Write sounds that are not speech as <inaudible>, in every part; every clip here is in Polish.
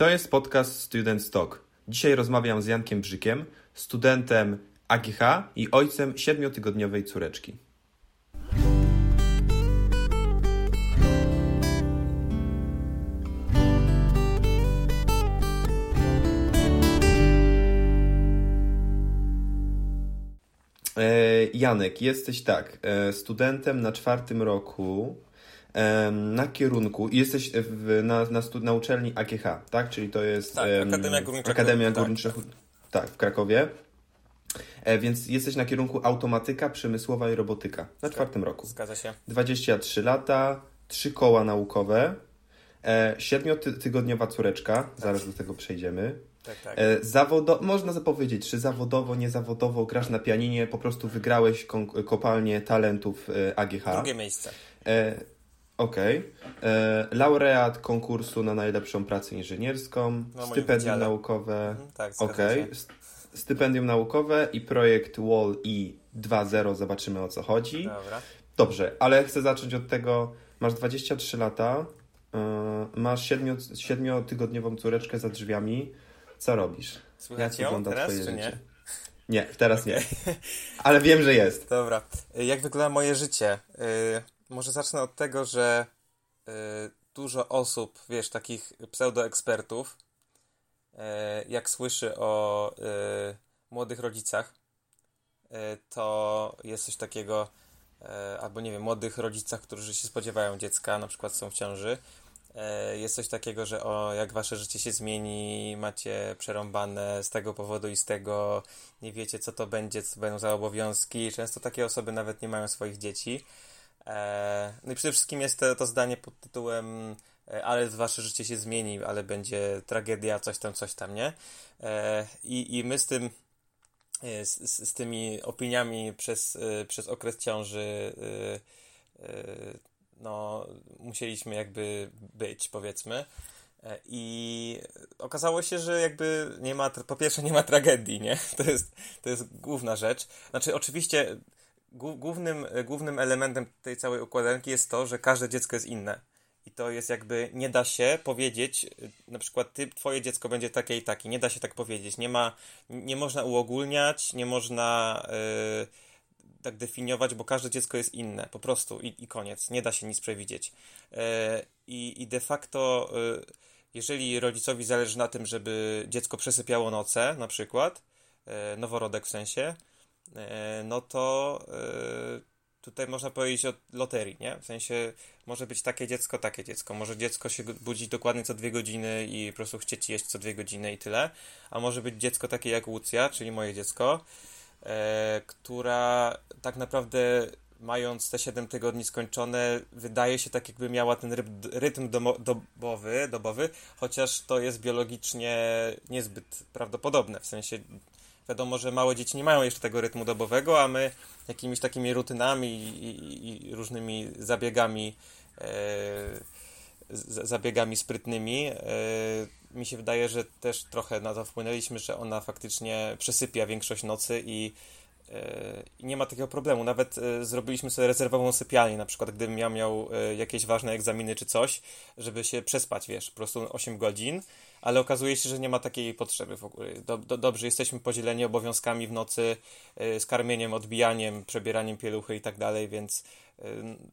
To jest podcast Student Talk. Dzisiaj rozmawiam z Jankiem Brzykiem, studentem AGH i ojcem siedmiotygodniowej córeczki. E, Janek, jesteś tak, e, studentem na czwartym roku na kierunku i jesteś w, na, na, stud, na uczelni AGH, tak? Czyli to jest tak, Akademia Górnicza, Akademia Górnicza tak, tak. tak, w Krakowie. E, więc jesteś na kierunku automatyka, przemysłowa i robotyka na czwartym roku. Zgadza się. 23 lata, trzy koła naukowe, e, siedmiotygodniowa córeczka, tak. zaraz do tego przejdziemy. Tak, tak. E, zawodo można zapowiedzieć, czy zawodowo, niezawodowo grasz na pianinie, po prostu wygrałeś kopalnię talentów e, AGH. Drugie miejsce. E, Okej. Okay. Laureat konkursu na najlepszą pracę inżynierską, no, stypendium naukowe. Mhm, tak, Okej. Okay. Stypendium naukowe i projekt Wall E 2.0, zobaczymy o co chodzi. Dobra. Dobrze, ale chcę zacząć od tego, masz 23 lata, yy, masz 7, 7-tygodniową córeczkę za drzwiami, co robisz? Słychać Jak ją teraz, czy nie? Nie, teraz okay. nie. Ale wiem, że jest. Dobra. Jak wygląda moje życie? Yy, może zacznę od tego, że yy, dużo osób, wiesz, takich pseudoekspertów, yy, jak słyszy o yy, młodych rodzicach, to jest coś takiego, albo nie wiem, młodych rodzicach, którzy się spodziewają dziecka, na przykład są w ciąży, jest coś takiego, że o, jak wasze życie się zmieni, macie przerąbane z tego powodu i z tego, nie wiecie co to będzie, co będą za obowiązki. Często takie osoby nawet nie mają swoich dzieci. E, no i przede wszystkim jest to, to zdanie pod tytułem e, ale wasze życie się zmieni, ale będzie tragedia, coś tam, coś tam, nie? E, I, i my z tym, z, z tymi opiniami przez, przez okres ciąży no, musieliśmy jakby być, powiedzmy. I okazało się, że jakby nie ma, po pierwsze nie ma tragedii, nie? <laughs> To jest, to jest główna rzecz. Znaczy, oczywiście głównym, głównym elementem tej całej układanki jest to, że każde dziecko jest inne. I to jest jakby, nie da się powiedzieć, na przykład ty, twoje dziecko będzie takie i takie. Nie da się tak powiedzieć. Nie ma, nie można uogólniać, nie można yy, tak definiować, bo każde dziecko jest inne. Po prostu i, i koniec. Nie da się nic przewidzieć. Yy, I de facto, yy, jeżeli rodzicowi zależy na tym, żeby dziecko przesypiało noce, na przykład, noworodek w sensie, E, no to e, tutaj można powiedzieć o loterii, nie? W sensie może być takie dziecko, takie dziecko. Może dziecko się budzić dokładnie co dwie godziny i po prostu chcieć jeść co dwie godziny i tyle. A może być dziecko takie jak Łucja, czyli moje dziecko, e, która tak naprawdę mając te 7 tygodni skończone, wydaje się tak jakby miała ten rytm dobowy, dobowy, chociaż to jest biologicznie niezbyt prawdopodobne. W sensie Wiadomo, że małe dzieci nie mają jeszcze tego rytmu dobowego, a my jakimiś takimi rutynami i, i, i różnymi zabiegami, e, zabiegami sprytnymi, e, mi się wydaje, że też trochę na to wpłynęliśmy, że ona faktycznie przesypia większość nocy i, i nie ma takiego problemu. Nawet e, zrobiliśmy sobie rezerwową sypialnię, na przykład gdybym ja miał e, jakieś ważne egzaminy czy coś, żeby się przespać, wiesz, po prostu 8 godzin ale okazuje się, że nie ma takiej potrzeby w ogóle. Do, do, dobrze, jesteśmy podzieleni obowiązkami w nocy, z karmieniem, odbijaniem, przebieraniem pieluchy i tak dalej, więc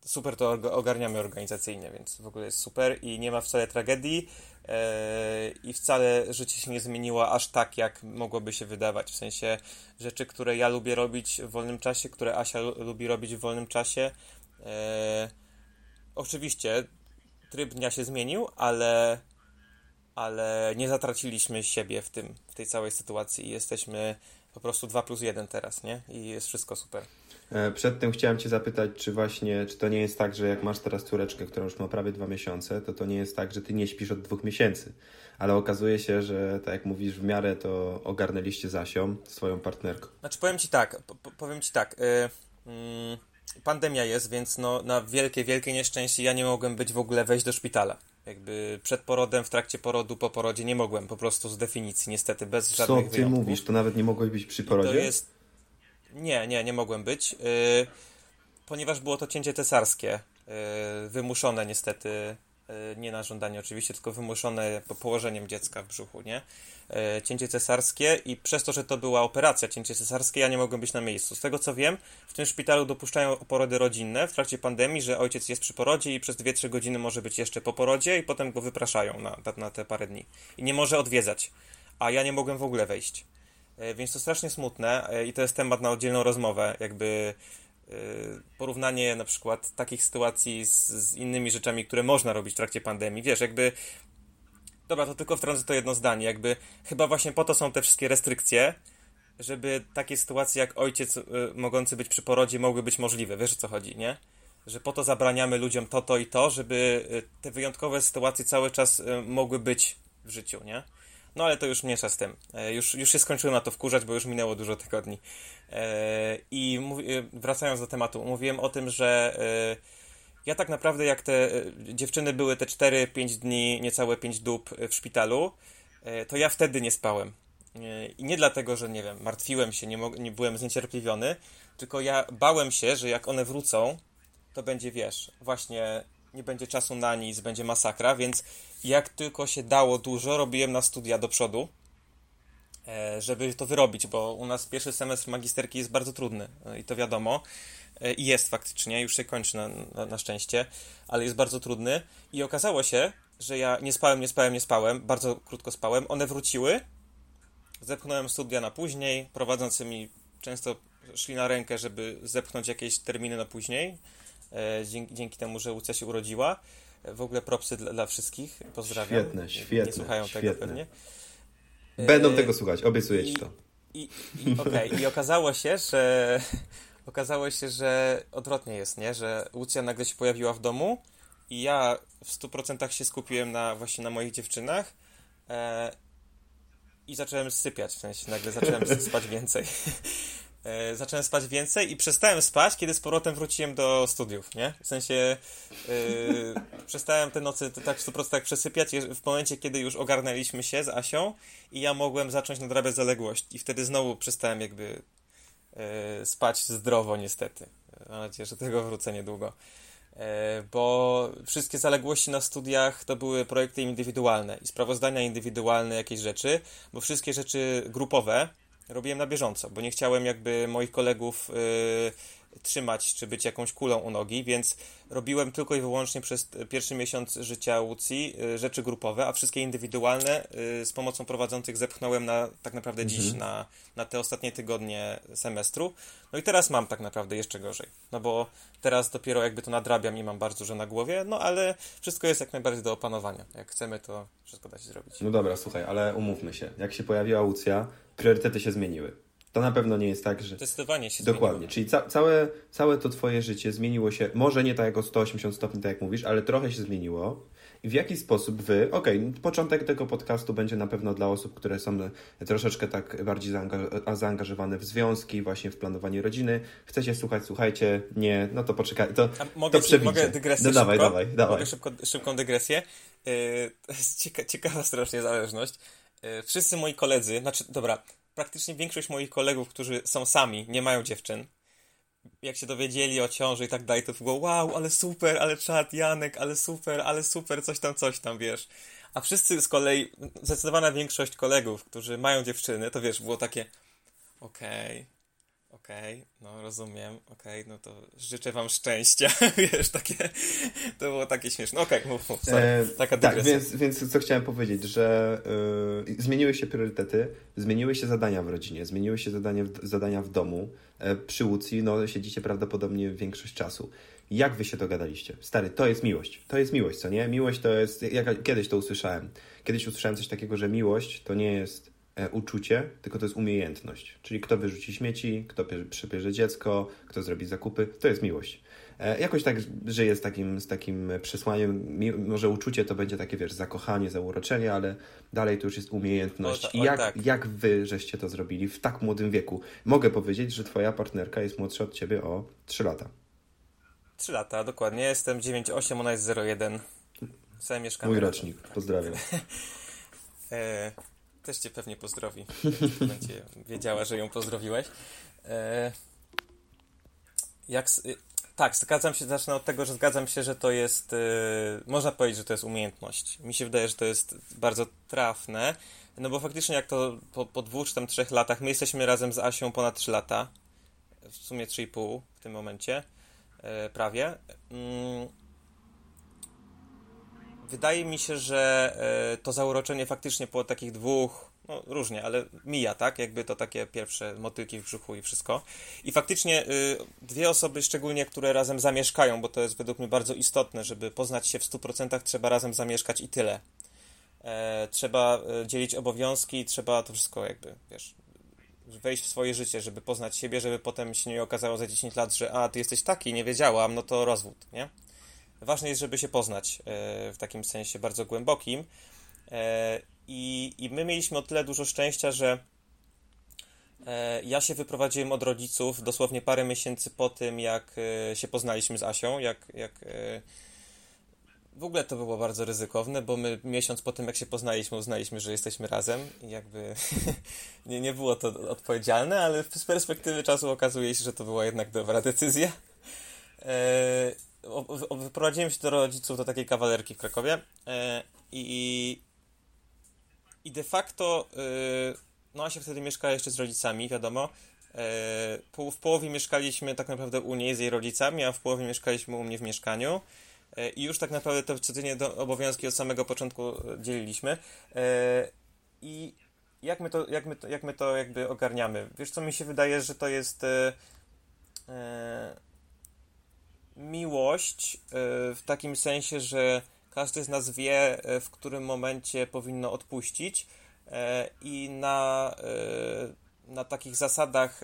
super to ogarniamy organizacyjnie, więc w ogóle jest super i nie ma wcale tragedii yy, i wcale życie się nie zmieniło aż tak, jak mogłoby się wydawać. W sensie rzeczy, które ja lubię robić w wolnym czasie, które Asia lubi robić w wolnym czasie. Yy, oczywiście tryb dnia się zmienił, ale ale nie zatraciliśmy siebie w tym, w tej całej sytuacji i jesteśmy po prostu 2 plus 1 teraz, nie? I jest wszystko super. E, przed tym chciałem Cię zapytać, czy właśnie, czy to nie jest tak, że jak masz teraz córeczkę, która już ma prawie dwa miesiące, to to nie jest tak, że Ty nie śpisz od dwóch miesięcy, ale okazuje się, że tak jak mówisz, w miarę to ogarnęliście Zasią, swoją partnerką. Znaczy powiem Ci tak, powiem Ci tak, yy, yy, pandemia jest, więc no, na wielkie, wielkie nieszczęście ja nie mogłem być w ogóle wejść do szpitala. Jakby przed porodem, w trakcie porodu, po porodzie nie mogłem po prostu z definicji, niestety, bez żadnych Co ty wyjątków. mówisz? To nawet nie mogłeś być przy porodzie? to jest... Nie, nie, nie mogłem być, yy, ponieważ było to cięcie cesarskie, yy, wymuszone niestety nie na żądanie oczywiście, tylko wymuszone położeniem dziecka w brzuchu, nie? Cięcie cesarskie i przez to, że to była operacja cięcie cesarskie, ja nie mogłem być na miejscu. Z tego co wiem, w tym szpitalu dopuszczają porody rodzinne w trakcie pandemii, że ojciec jest przy porodzie i przez 2-3 godziny może być jeszcze po porodzie i potem go wypraszają na, na te parę dni. I nie może odwiedzać. A ja nie mogłem w ogóle wejść. Więc to strasznie smutne i to jest temat na oddzielną rozmowę, jakby Y, porównanie na przykład takich sytuacji z, z, innymi rzeczami, które można robić w trakcie pandemii. Wiesz, jakby. Dobra, to tylko wtrącę to jedno zdanie. Jakby chyba właśnie po to są te wszystkie restrykcje, żeby takie sytuacje jak ojciec mogący być przy porodzie mogły być możliwe. Wiesz o co chodzi, nie? Że po to zabraniamy ludziom to, to i to, żeby te wyjątkowe sytuacje cały czas mogły być w życiu, nie? No ale to już mniejsza z tym. E, już, już się skończyłem na to wkurzać, bo już minęło dużo tygodni. E, I e, wracając do tematu, mówiłem o tym, że ja tak naprawdę jak te dziewczyny były te 4-5 dni, niecałe 5 dób w szpitalu, to ja wtedy nie spałem. I nie dlatego, że nie wiem, martwiłem się, nie, nie byłem zniecierpliwiony, tylko ja bałem się, że jak one wrócą, to będzie, wiesz, właśnie nie będzie czasu na nic, będzie masakra, więc jak tylko się dało dużo, robiłem na studia do przodu, e, żeby to wyrobić, bo u nas pierwszy semestr magisterki jest bardzo trudny e, i to wiadomo. E, I jest faktycznie, już się kończy na, na, na szczęście, ale jest bardzo trudny. I okazało się, że ja nie spałem, nie spałem, nie spałem, bardzo krótko spałem. One wróciły, zepchnąłem studia na później, prowadzącymi często szli na rękę, żeby zepchnąć jakieś terminy na później, dzięki, dzięki temu, że Łucja się urodziła. W ogóle propsy dla, dla wszystkich. Pozdrawiam. Świetne, świetne. Nie słuchają świetne. tego pewnie. Będą e, tego słuchać, obiecuję ci to. I, i, okay. I okazało się, że okazało się, że odwrotnie jest, nie? Że Lucja nagle się pojawiła w domu i ja w 100% się skupiłem na właśnie na moich dziewczynach e, i zacząłem sypiać, w sensie nagle zacząłem <laughs> spać więcej. E, zacząłem spać więcej i przestałem spać, kiedy z powrotem wróciłem do studiów, nie? W sensie e, <laughs> przestałem te nocy tak po prostu tak przesypiać w momencie, kiedy już ogarnęliśmy się z Asią i ja mogłem zacząć nadrabiać zaległość i wtedy znowu przestałem jakby e, spać zdrowo niestety. Mam nadzieję, że tego wrócę niedługo. Bo wszystkie zaległości na studiach to były projekty indywidualne i sprawozdania indywidualne, jakieś rzeczy, bo wszystkie rzeczy grupowe, robiłem na bieżąco, bo nie chciałem jakby moich kolegów y, trzymać, czy być jakąś kulą u nogi, więc robiłem tylko i wyłącznie przez pierwszy miesiąc życia Łucji y, rzeczy grupowe, a wszystkie indywidualne y, z pomocą prowadzących zepchnąłem na tak naprawdę mhm. dziś, na, na te ostatnie tygodnie semestru. No i teraz mam tak naprawdę jeszcze gorzej, no bo teraz dopiero jakby to nadrabiam i mam bardzo dużo na głowie, no ale wszystko jest jak najbardziej do opanowania. Jak chcemy, to wszystko da się zrobić. No dobra, słuchaj, ale umówmy się. Jak się pojawiła Łucja, priorytety się zmieniły. To na pewno nie jest tak, że. Zdecydowanie się Dokładnie. Zmieniło. Czyli ca całe, całe to Twoje życie zmieniło się, może nie tak jak o 180 stopni, tak jak mówisz, ale trochę się zmieniło. I w jaki sposób wy, okej, okay, początek tego podcastu będzie na pewno dla osób, które są troszeczkę tak bardziej zaanga zaangażowane w związki, właśnie w planowanie rodziny. Chcecie słuchać, słuchajcie, nie, no to poczekaj, to, A mogę, to mogę dygresję no, dawaj, szybko? dawaj, dawaj. Mogę szybko, szybką dygresję? Yy, <laughs> to jest cieka ciekawa strasznie zależność. Yy, wszyscy moi koledzy, znaczy, dobra, praktycznie większość moich kolegów, którzy są sami, nie mają dziewczyn, jak się dowiedzieli o ciąży i tak dalej, to było wow, ale super, ale czad, Janek, ale super, ale super, coś tam, coś tam, wiesz. A wszyscy z kolei, zdecydowana większość kolegów, którzy mają dziewczyny, to wiesz, było takie okej, okay, okej, okay, no rozumiem, okej, okay, no to życzę wam szczęścia, <laughs> wiesz, takie, to było takie śmieszne. Okej, okay, mów, mów, sorry, e, taka Tak, więc, więc co chciałem powiedzieć, że yy, zmieniły się priorytety, zmieniły się zadania w rodzinie, zmieniły się zadania w, zadania w domu, e, przy Łucji, no siedzicie prawdopodobnie większość czasu. Jak wy się dogadaliście? Stary, to jest miłość. To jest miłość, co nie? Miłość to jest. Jak, kiedyś to usłyszałem. Kiedyś usłyszałem coś takiego, że miłość to nie jest uczucie, tylko to jest umiejętność. Czyli kto wyrzuci śmieci, kto przebierze dziecko, kto zrobi zakupy, to jest miłość. E, jakoś tak żyję z takim, z takim przesłaniem. Może uczucie to będzie takie, wiesz, zakochanie, zauroczenie, ale dalej to już jest umiejętność. O, I jak, tak. jak wy żeście to zrobili w tak młodym wieku? Mogę powiedzieć, że twoja partnerka jest młodsza od ciebie o 3 lata. 3 lata, dokładnie. Jestem 9,8, ona jest 0,1. Same mieszkamy. Mój rocznik, pozdrawiam. <laughs> e też cię pewnie pozdrowi. Będzie wiedziała, że ją pozdrowiłeś. E, jak, tak, zgadzam się, zacznę od tego, że zgadzam się, że to jest, yy, można powiedzieć, że to jest umiejętność. Mi się wydaje, że to jest bardzo trafne, no bo faktycznie jak to po, po dwóch czy tam trzech latach, my jesteśmy razem z Asią ponad trzy lata, w sumie trzy i pół w tym momencie, yy, prawie. Yy, wydaje mi się, że yy, to zauroczenie faktycznie po takich dwóch, no różnie, ale mija, tak? Jakby to takie pierwsze motylki w brzuchu i wszystko. I faktycznie y, dwie osoby, szczególnie które razem zamieszkają, bo to jest według mnie bardzo istotne, żeby poznać się w 100%, trzeba razem zamieszkać i tyle. E, trzeba y, dzielić obowiązki, trzeba to wszystko jakby, wiesz, wejść w swoje życie, żeby poznać siebie, żeby potem się nie okazało za 10 lat, że a, ty jesteś taki, nie wiedziałam, no to rozwód, nie? Ważne jest, żeby się poznać e, w takim sensie bardzo głębokim. E, i, I my mieliśmy o tyle dużo szczęścia, że e, ja się wyprowadziłem od rodziców dosłownie parę miesięcy po tym, jak się poznaliśmy z Asią, jak, jak w ogóle to było bardzo ryzykowne, bo my miesiąc po tym, jak się poznaliśmy, uznaliśmy, że jesteśmy razem i jakby <laughs> nie, nie było to odpowiedzialne, ale z perspektywy czasu okazuje się, że to była jednak dobra decyzja. Wyprowadziłem się do rodziców do takiej kawalerki w Krakowie i i de facto, yy, no Asia wtedy mieszkała jeszcze z rodzicami, wiadomo. Yy, w połowie mieszkaliśmy tak naprawdę u niej z jej rodzicami, a w połowie mieszkaliśmy u mnie w mieszkaniu. I już tak naprawdę te codziennie do, obowiązki od samego początku e, dzieliliśmy. I jak my, to, jak, my to, jak my to jakby ogarniamy? Wiesz co, mi się wydaje, że to jest miłość w takim sensie, że każdy z nas wie, e, w którym momencie powinno odpuścić e, i na, e, na takich zasadach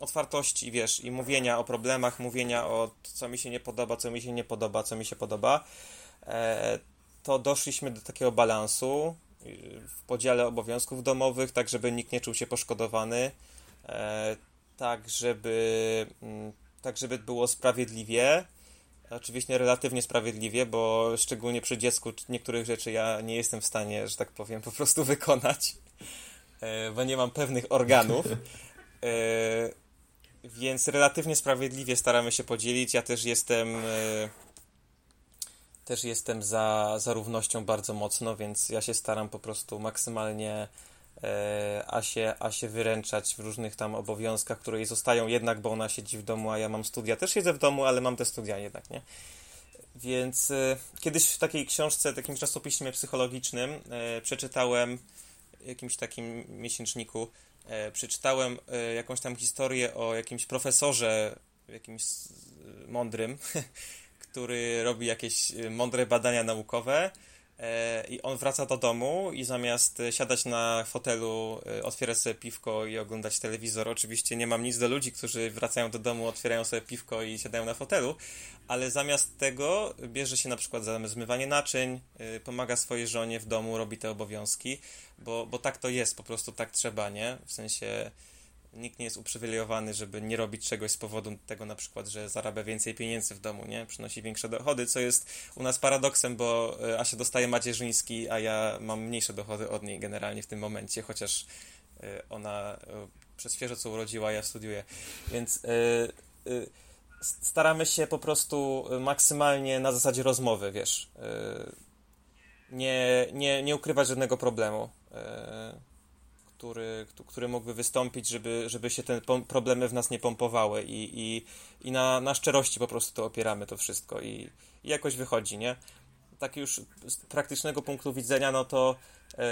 otwartości, wiesz, i mówienia o problemach, mówienia o co mi się nie podoba, co mi się nie podoba, co mi się podoba, to doszliśmy do takiego balansu w podziale obowiązków domowych, tak żeby nikt nie czuł się poszkodowany, tak żeby, mm, tak żeby było sprawiedliwie, Oczywiście relatywnie sprawiedliwie, bo szczególnie przy dziecku niektórych rzeczy ja nie jestem w stanie, że tak powiem, po prostu <laughs> wykonać, e, bo nie mam pewnych organów. <laughs> E, więc relatywnie sprawiedliwie staramy się podzielić. Ja też jestem e, też jestem za, za równością bardzo mocno, więc ja się staram po prostu maksymalnie a się, a się wyręczać w różnych tam obowiązkach, które jej zostają jednak, bo ona siedzi w domu, a ja mam studia. Też siedzę w domu, ale mam te studia jednak, nie? Więc e, kiedyś w takiej książce, takim czasopiśmie psychologicznym e, przeczytałem, jakimś takim miesięczniku, przeczytałem jakąś tam historię o jakimś profesorze, jakimś mądrym, <laughs> który robi jakieś mądre badania naukowe E, I on wraca do domu i zamiast siadać na fotelu, e, otwiera sobie piwko i oglądać telewizor. Oczywiście nie mam nic do ludzi, którzy wracają do domu, otwierają sobie piwko i siadają na fotelu, ale zamiast tego bierze się na przykład za zmywanie naczyń, e, pomaga swojej żonie w domu, robi te obowiązki, bo, bo tak to jest, po prostu tak trzeba, nie? W sensie nikt nie jest uprzywilejowany, żeby nie robić czegoś z powodu tego na przykład, że zarabia więcej pieniędzy w domu, nie? Przynosi większe dochody, co jest u nas paradoksem, bo e, Asia dostaje macierzyński, a ja mam mniejsze dochody od niej generalnie w tym momencie, chociaż e, ona e, przez świeżo co urodziła, ja studiuję. Więc staramy się po prostu maksymalnie na zasadzie rozmowy, wiesz, nie, nie, nie ukrywać żadnego problemu który, który mógłby wystąpić, żeby, żeby się te problemy w nas nie pompowały i, i, i na, na szczerości po prostu to opieramy to wszystko i, i jakoś wychodzi, nie? Tak już z praktycznego punktu widzenia, no to yy,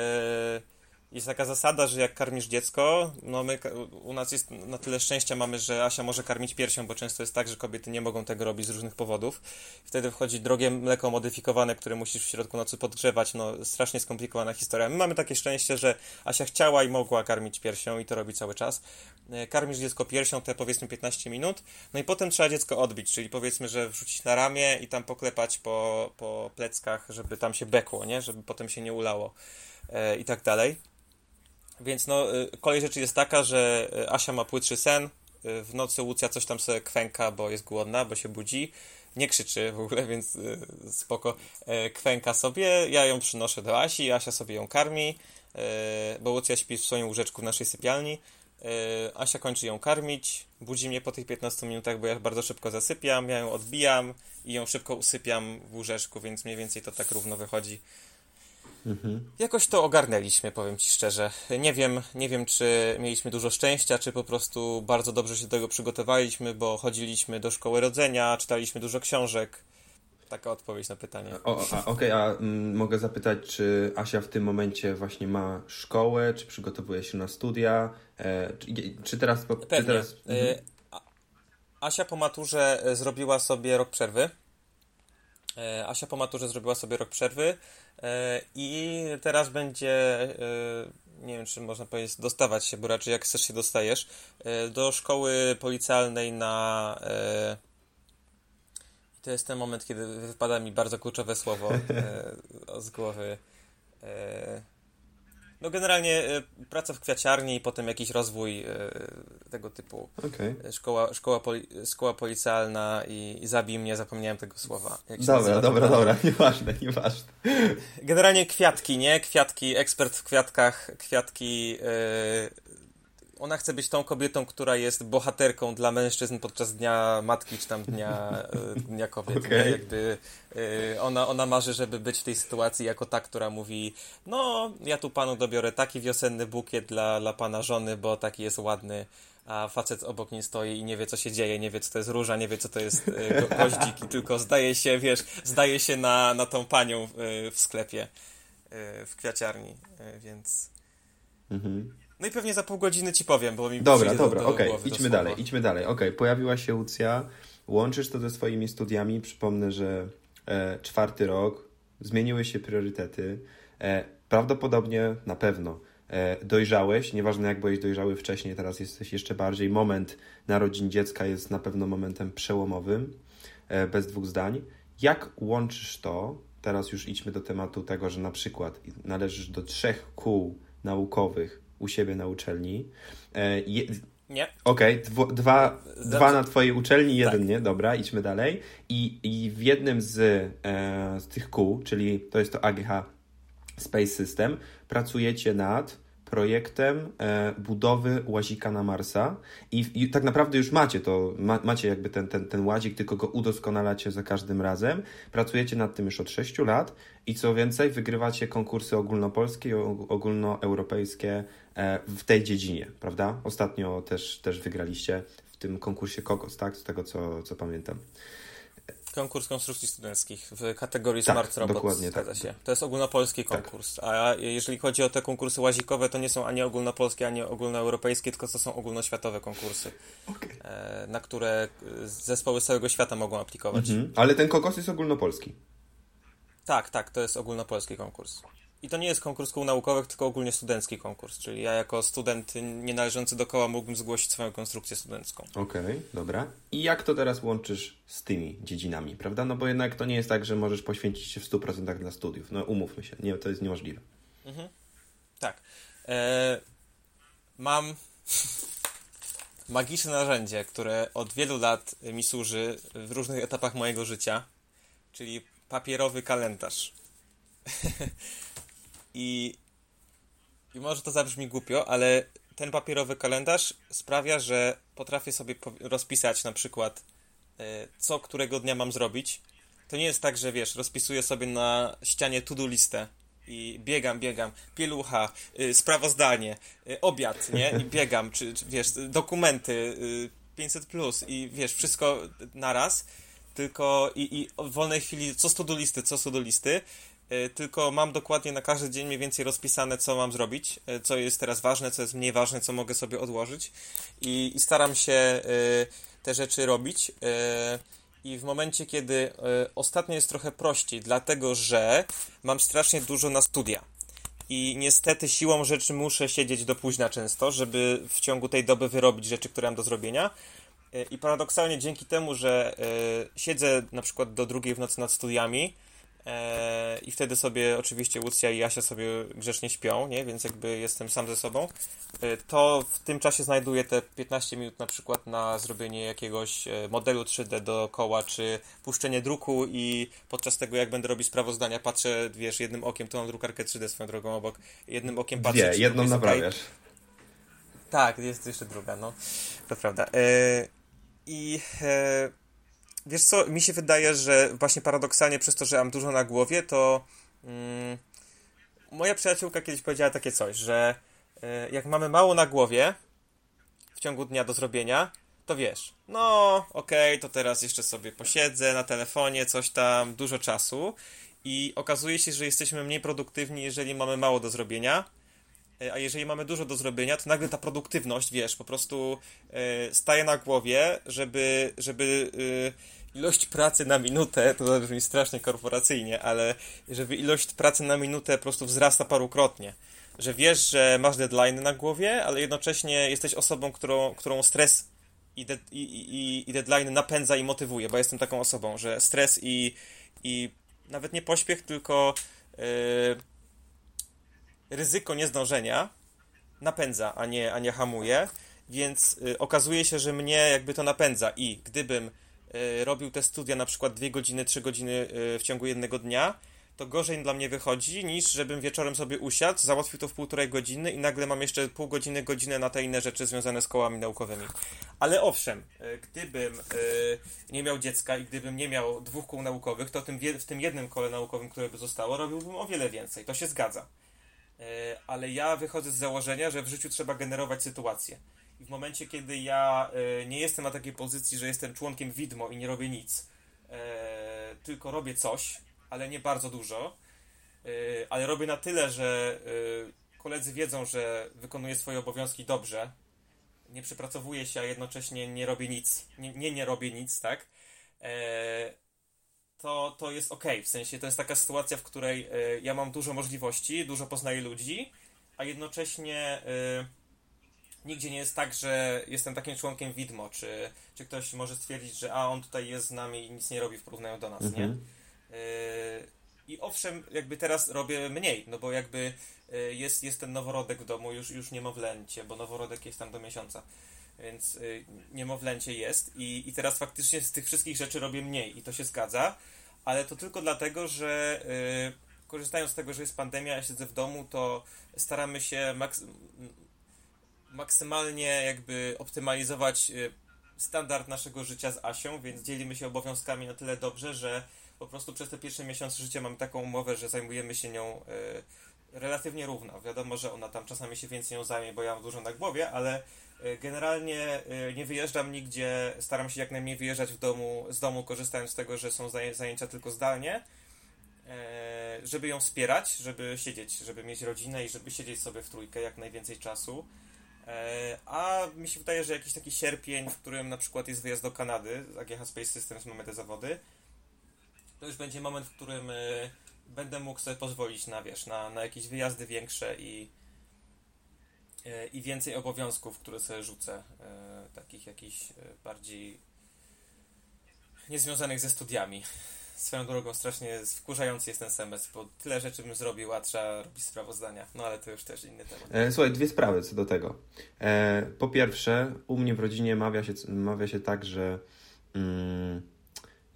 jest taka zasada, że jak karmisz dziecko, no my, u nas jest na tyle szczęścia mamy, że Asia może karmić piersią, bo często jest tak, że kobiety nie mogą tego robić z różnych powodów. Wtedy wchodzi drogie mleko modyfikowane, które musisz w środku nocy podgrzewać, no strasznie skomplikowana historia. My mamy takie szczęście, że Asia chciała i mogła karmić piersią i to robi cały czas. E, karmisz dziecko piersią te powiedzmy 15 minut, no i potem trzeba dziecko odbić, czyli powiedzmy, że wrzucić na ramię i tam poklepać po, po pleckach, żeby tam się bekło, nie? Żeby potem się nie ulało e, i tak dalej. Więc no, y, kolej rzeczy jest taka, że y, Asia ma płytszy sen, y, w nocy Łucja coś tam sobie kwęka, bo jest głodna, bo się budzi. Nie krzyczy w ogóle, <laughs> więc spoko. Kwęka sobie, ja ją przynoszę do Asi, Asia sobie ją karmi, bo Łucja śpi w swoim łóżeczku w naszej sypialni. Asia kończy ją karmić, budzi mnie po tych 15 minutach, bo ja bardzo szybko zasypiam, ja ją odbijam i ją szybko usypiam w łóżeczku, więc mniej więcej to tak równo wychodzi. Mhm. Jakoś to ogarnęliśmy, powiem Ci szczerze. Nie wiem, nie wiem, czy mieliśmy dużo szczęścia, czy po prostu bardzo dobrze się do tego przygotowaliśmy, bo chodziliśmy do szkoły rodzenia, czytaliśmy dużo książek. Taka odpowiedź na pytanie. Okej, okay, a mm, mogę zapytać, czy Asia w tym momencie właśnie ma szkołę, czy przygotowuje się na studia? E, czy, czy, teraz... Pewnie. Czy teraz... Mhm. Asia po maturze e, zrobiła sobie rok przerwy. E, Asia po maturze zrobiła sobie rok przerwy e, i teraz będzie, nie wiem czy można powiedzieć, dostawać się, bo raczej jak chcesz się dostajesz, do szkoły policjalnej na. To jest ten moment, kiedy wypada mi bardzo kluczowe słowo z głowy. No generalnie e, praca w kwiaciarni i potem jakiś rozwój e, tego typu. Okay. Szkoła, szkoła, poli, szkoła policjalna i, i zabij mnie, zapomniałem tego słowa. Dobra, dobra, dobra, <laughs> nieważne, nieważne. Generalnie kwiatki, nie? Kwiatki, ekspert w kwiatkach, kwiatki e, ona chce być tą kobietą, która jest bohaterką dla mężczyzn podczas Dnia Matki, czy tam Dnia, e, dnia Kobiet. Okay. Jakby e, ona, ona marzy, żeby być w tej sytuacji jako ta, która mówi no, ja tu panu dobiorę taki wiosenny bukiet dla, dla pana żony, bo taki jest ładny a facet obok niej stoi i nie wie, co się dzieje, nie wie, co to jest róża, nie wie, co to jest e, go, tylko zdaje się, wiesz, zdaje się na, na tą panią w sklepie, w kwiaciarni, więc... Mhm. No i pewnie za pół godziny ci powiem, bo mi Dobra, dobra, okej, okay. idźmy dalej, idźmy dalej. Okej, okay. pojawiła się Lucja, łączysz to ze swoimi studiami. Przypomnę, że e, czwarty rok, zmieniły się priorytety. E, prawdopodobnie, na pewno, e, dojrzałeś, nieważne jak byłeś dojrzały wcześniej, teraz jesteś jeszcze bardziej. Moment narodzin dziecka jest na pewno momentem przełomowym, e, bez dwóch zdań. Jak łączysz to? Teraz już idźmy do tematu tego, że na przykład należysz do trzech kół naukowych u siebie na uczelni. E, je... Nie. Okej, okay, dwa, dwa na twojej uczelni, jeden tak. nie, dobra, idźmy dalej. I, i w jednym z, e, z tych kół, czyli to jest to AGH Space System, pracujecie nad projektem e, budowy łazika na Marsa i, i, tak naprawdę już macie to, ma, macie jakby ten, ten, ten łazik, tylko go udoskonalacie za każdym razem. Pracujecie nad tym już od 6 lat i co więcej, wygrywacie konkursy ogólnopolskie i ogólnoeuropejskie e, w tej dziedzinie, prawda? Ostatnio też, też wygraliście w tym konkursie Kokos, tak? Z tego co, co pamiętam. Konkurs konstrukcji studenckich w kategorii tak, Smart Robot. Dokładnie, tak. Się. To jest ogólnopolski tak. konkurs. Tak. A jeżeli chodzi o te konkursy łazikowe, to nie są ani ogólnopolskie, ani ogólnoeuropejskie, tylko to są ogólnoświatowe konkursy, okay. E, na które zespoły z całego świata mogą aplikować. Mhm. Ale ten konkurs jest ogólnopolski. Tak, tak, to jest ogólnopolski konkurs. I to nie jest konkurs kół naukowych, tylko ogólnie studencki konkurs. Czyli ja jako student nie należący do koła mógłbym zgłosić swoją konstrukcję studencką. Okej, okay, dobra. I jak to teraz łączysz z tymi dziedzinami, prawda? No bo jednak to nie jest tak, że możesz poświęcić się w 100% dla studiów. No umówmy się, nie, to jest niemożliwe. Mhm. Tak. Eee, mam <laughs> magiczne narzędzie, które od wielu lat mi służy w różnych etapach mojego życia, czyli papierowy kalendarz. <laughs> I, I może to zabrzmi głupio, ale ten papierowy kalendarz sprawia, że potrafię sobie rozpisać na przykład, e, co którego dnia mam zrobić. To nie jest tak, że wiesz, rozpisuję sobie na ścianie to-do listę i biegam, biegam, pielucha, y, sprawozdanie, y, obiad, nie? I biegam, czy, czy wiesz, dokumenty, y, 500 plus i wiesz, wszystko naraz, tylko i, i w wolnej chwili co z to-do listy, co z to-do listy E, tylko mam dokładnie na każdy dzień mniej więcej rozpisane, co mam zrobić, e, co jest teraz ważne, co jest mniej ważne, co mogę sobie odłożyć i, i staram się e, te rzeczy robić. I w momencie, kiedy ostatnio jest trochę prościej, dlatego że mam strasznie dużo na studia. I niestety siłą rzeczy muszę siedzieć do późna często, żeby w ciągu tej doby wyrobić rzeczy, które mam do zrobienia. I paradoksalnie dzięki temu, że siedzę na przykład do drugiej w nocy nad studiami, E, I wtedy sobie oczywiście Łucja i Jasia sobie grzecznie śpią, nie? więc jakby jestem sam ze sobą. E, to w tym czasie znajduję te 15 minut na przykład na zrobienie jakiegoś e, modelu 3D dookoła, czy puszczenie druku i podczas tego jak będę robić sprawozdania patrzę, wiesz, jednym okiem, to mam drukarkę 3D swoją drogą obok, jednym okiem patrzę. Dwie, jedną naprawiasz. Okay Tak, jest jeszcze druga, no. To prawda. E, I e, wiesz co, mi się wydaje, że właśnie paradoksalnie przez to, że mam dużo na głowie, to mm, moja przyjaciółka kiedyś powiedziała takie coś, że e, jak mamy mało na głowie w ciągu dnia do zrobienia, to wiesz, no okej, okay, to teraz jeszcze sobie posiedzę na telefonie, coś tam, dużo czasu i okazuje się, że jesteśmy mniej produktywni, jeżeli mamy mało do zrobienia, a jeżeli mamy dużo do zrobienia, to nagle ta produktywność, wiesz, po prostu e, staje na głowie, żeby, żeby e, ilość pracy na minutę, to brzmi strasznie korporacyjnie, ale żeby ilość pracy na minutę po prostu wzrasta parukrotnie. Że wiesz, że masz deadline na głowie, ale jednocześnie jesteś osobą, którą, którą stres i, de, i, i, i deadline napędza i motywuje, bo jestem taką osobą, że stres i, i nawet nie pośpiech, tylko ryzyko niezdążenia napędza, a nie, a nie hamuje, więc yy, okazuje się, że mnie jakby to napędza i gdybym yy, robił te studia na przykład dwie godziny, trzy godziny y, w ciągu jednego dnia, to gorzej dla mnie wychodzi, niż żebym wieczorem sobie usiadł, załatwił to w półtorej godziny i nagle mam jeszcze pół godziny, godzinę na te inne rzeczy związane z kołami naukowymi. Ale owszem, e, gdybym e, nie miał dziecka i gdybym nie miał dwóch kół naukowych, to w tym jednym kole naukowym, które by zostało, robiłbym o wiele więcej. To się zgadza. E, ale ja wychodzę z założenia, że w życiu trzeba generować sytuacje. I w momencie, kiedy ja nie jestem na takiej pozycji, że jestem członkiem widmo i nie robię nic, tylko robię coś, ale nie bardzo dużo. Ale robię na tyle, że koledzy wiedzą, że wykonuję swoje obowiązki dobrze. Nie przepracowuję się, a jednocześnie nie robię nic. Nie, nie, nie robię nic, tak? E, to, to jest ok. W sensie to jest taka sytuacja, w której y, ja mam dużo możliwości, dużo poznaję ludzi, a jednocześnie nigdzie nie jest tak, że jestem takim członkiem widmo, czy, czy ktoś może stwierdzić, że a on tutaj jest z nami i nic nie robi w porównaniu do nas, mhm. nie? Yy, I owszem, jakby teraz robię mniej, no bo jakby yy, jest, jest ten noworodek w domu, już, już niemowlęcie, bo noworodek jest tam do miesiąca, więc yy, niemowlęcie jest i, i teraz faktycznie z tych wszystkich rzeczy robię mniej i to się zgadza, ale to tylko dlatego, że korzystając z tego, że jest pandemia, ja siedzę w domu, to staramy się maks maksymalnie jakby optymalizować standard naszego życia z Asią, więc dzielimy się obowiązkami na tyle dobrze, że po prostu przez te pierwsze miesiące życia mamy taką umowę, że zajmujemy się nią y, relatywnie równo. Wiadomo, że ona tam czasami się więcej nią zajmie, bo ja mam dużo na głowie, ale y, generalnie y, nie wyjeżdżam nigdzie, staram się jak najmniej wyjeżdżać w domu, z domu, korzystając z tego, że są zajęcia tylko zdalnie, żeby ją wspierać, żeby siedzieć, żeby mieć rodzinę i żeby siedzieć sobie w trójkę jak najwięcej czasu. A mi się wydaje, że jakiś taki sierpień, w którym na przykład jest wyjazd do Kanady, AGH Space Systems mamy te zawody, to już będzie moment, w którym będę mógł sobie pozwolić na, wiesz, na, na jakieś wyjazdy większe i, i więcej obowiązków, które sobie rzucę, y, takich jakichś bardziej niezwiązanych ze studiami. Swoją drogą strasznie wkurzający jest ten semestr, bo tyle rzeczy bym zrobił, a trzeba robić sprawozdania. No ale to już też inny temat. E, słuchaj, dwie sprawy co do tego. E, po pierwsze, u mnie w rodzinie mawia się, mawia się tak, że mm,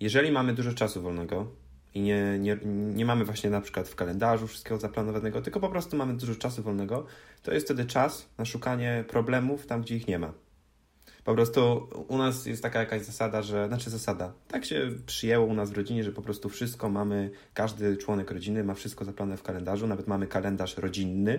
jeżeli mamy dużo czasu wolnego i nie, nie, nie mamy właśnie na przykład w kalendarzu wszystkiego zaplanowanego, tylko po prostu mamy dużo czasu wolnego, to jest wtedy czas na szukanie problemów tam, gdzie ich nie ma. Po prostu u nas jest taka jakaś zasada, że, znaczy zasada, tak się przyjęło u nas w rodzinie, że po prostu wszystko mamy, każdy członek rodziny ma wszystko zaplanowane w kalendarzu, nawet mamy kalendarz rodzinny,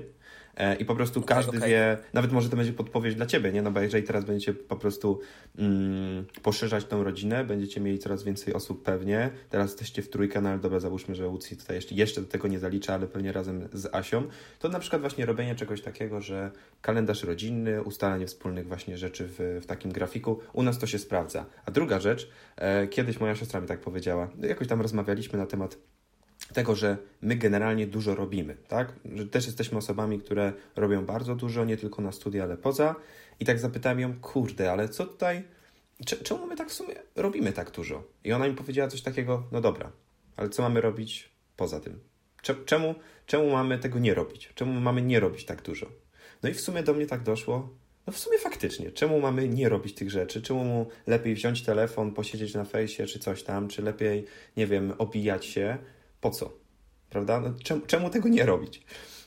i po prostu każdy okay. wie, nawet może to będzie podpowiedź dla Ciebie, nie? No bo jeżeli teraz będziecie po prostu mm, poszerzać tą rodzinę, będziecie mieli coraz więcej osób pewnie, teraz jesteście w trójkę, no ale dobra, załóżmy, że Łucji tutaj jeszcze, jeszcze do tego nie zalicza, ale pewnie razem z Asią, to na przykład właśnie robienie czegoś takiego, że kalendarz rodzinny, ustalanie wspólnych właśnie rzeczy w, w takim grafiku, u nas to się sprawdza. A druga rzecz, e, kiedyś moja siostra mi tak powiedziała, jakoś tam rozmawialiśmy na temat tego, że my generalnie dużo robimy, tak? Że też jesteśmy osobami, które robią bardzo dużo, nie tylko na studia, ale poza. I tak zapytałem ją, kurde, ale co tutaj, czemu my tak w sumie robimy tak dużo? I ona mi powiedziała coś takiego, no dobra, ale co mamy robić poza tym? Czemu, czemu mamy tego nie robić? Czemu mamy nie robić tak dużo? No i w sumie do mnie tak doszło, no w sumie faktycznie, czemu mamy nie robić tych rzeczy? Czemu lepiej wziąć telefon, posiedzieć na fejsie czy coś tam, czy lepiej, nie wiem, obijać się, po co? Prawda? No, czemu, czemu tego nie robić?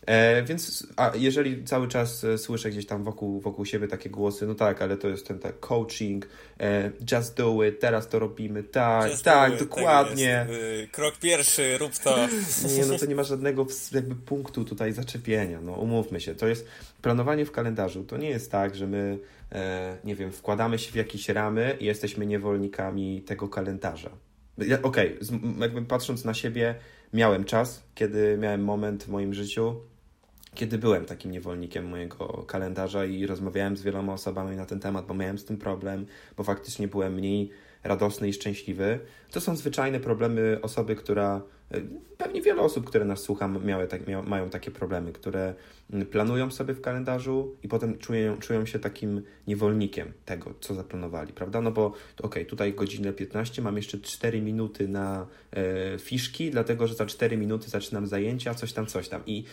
E, więc a jeżeli cały czas e, słyszę gdzieś tam wokół, wokół siebie takie głosy, no tak, ale to jest ten tak coaching, e, just do it, teraz to robimy, tak, just tak, dokładnie. Tak Krok pierwszy, rób to. <laughs> Nie, no to nie ma żadnego jakby punktu tutaj zaczepienia, no umówmy się. To jest planowanie w kalendarzu, to nie jest tak, że my, e, nie wiem, wkładamy się w jakieś ramy i jesteśmy niewolnikami tego kalendarza. Okej, okay, jakby patrząc na siebie, miałem czas, kiedy miałem moment w moim życiu, kiedy byłem takim niewolnikiem mojego kalendarza i rozmawiałem z wieloma osobami na ten temat, bo miałem z tym problem, bo faktycznie byłem mniej radosny i szczęśliwy. To są zwyczajne problemy osoby, która pewnie wiele osób, które nas słucha, miały tak, mia, mają takie problemy, które planują sobie w kalendarzu i potem czują, czują się takim niewolnikiem tego, co zaplanowali, prawda? No bo okej, okay, tutaj godzinę 15, mam jeszcze 4 minuty na e, fiszki, dlatego że za 4 minuty zaczynam zajęcia, coś tam, coś tam. I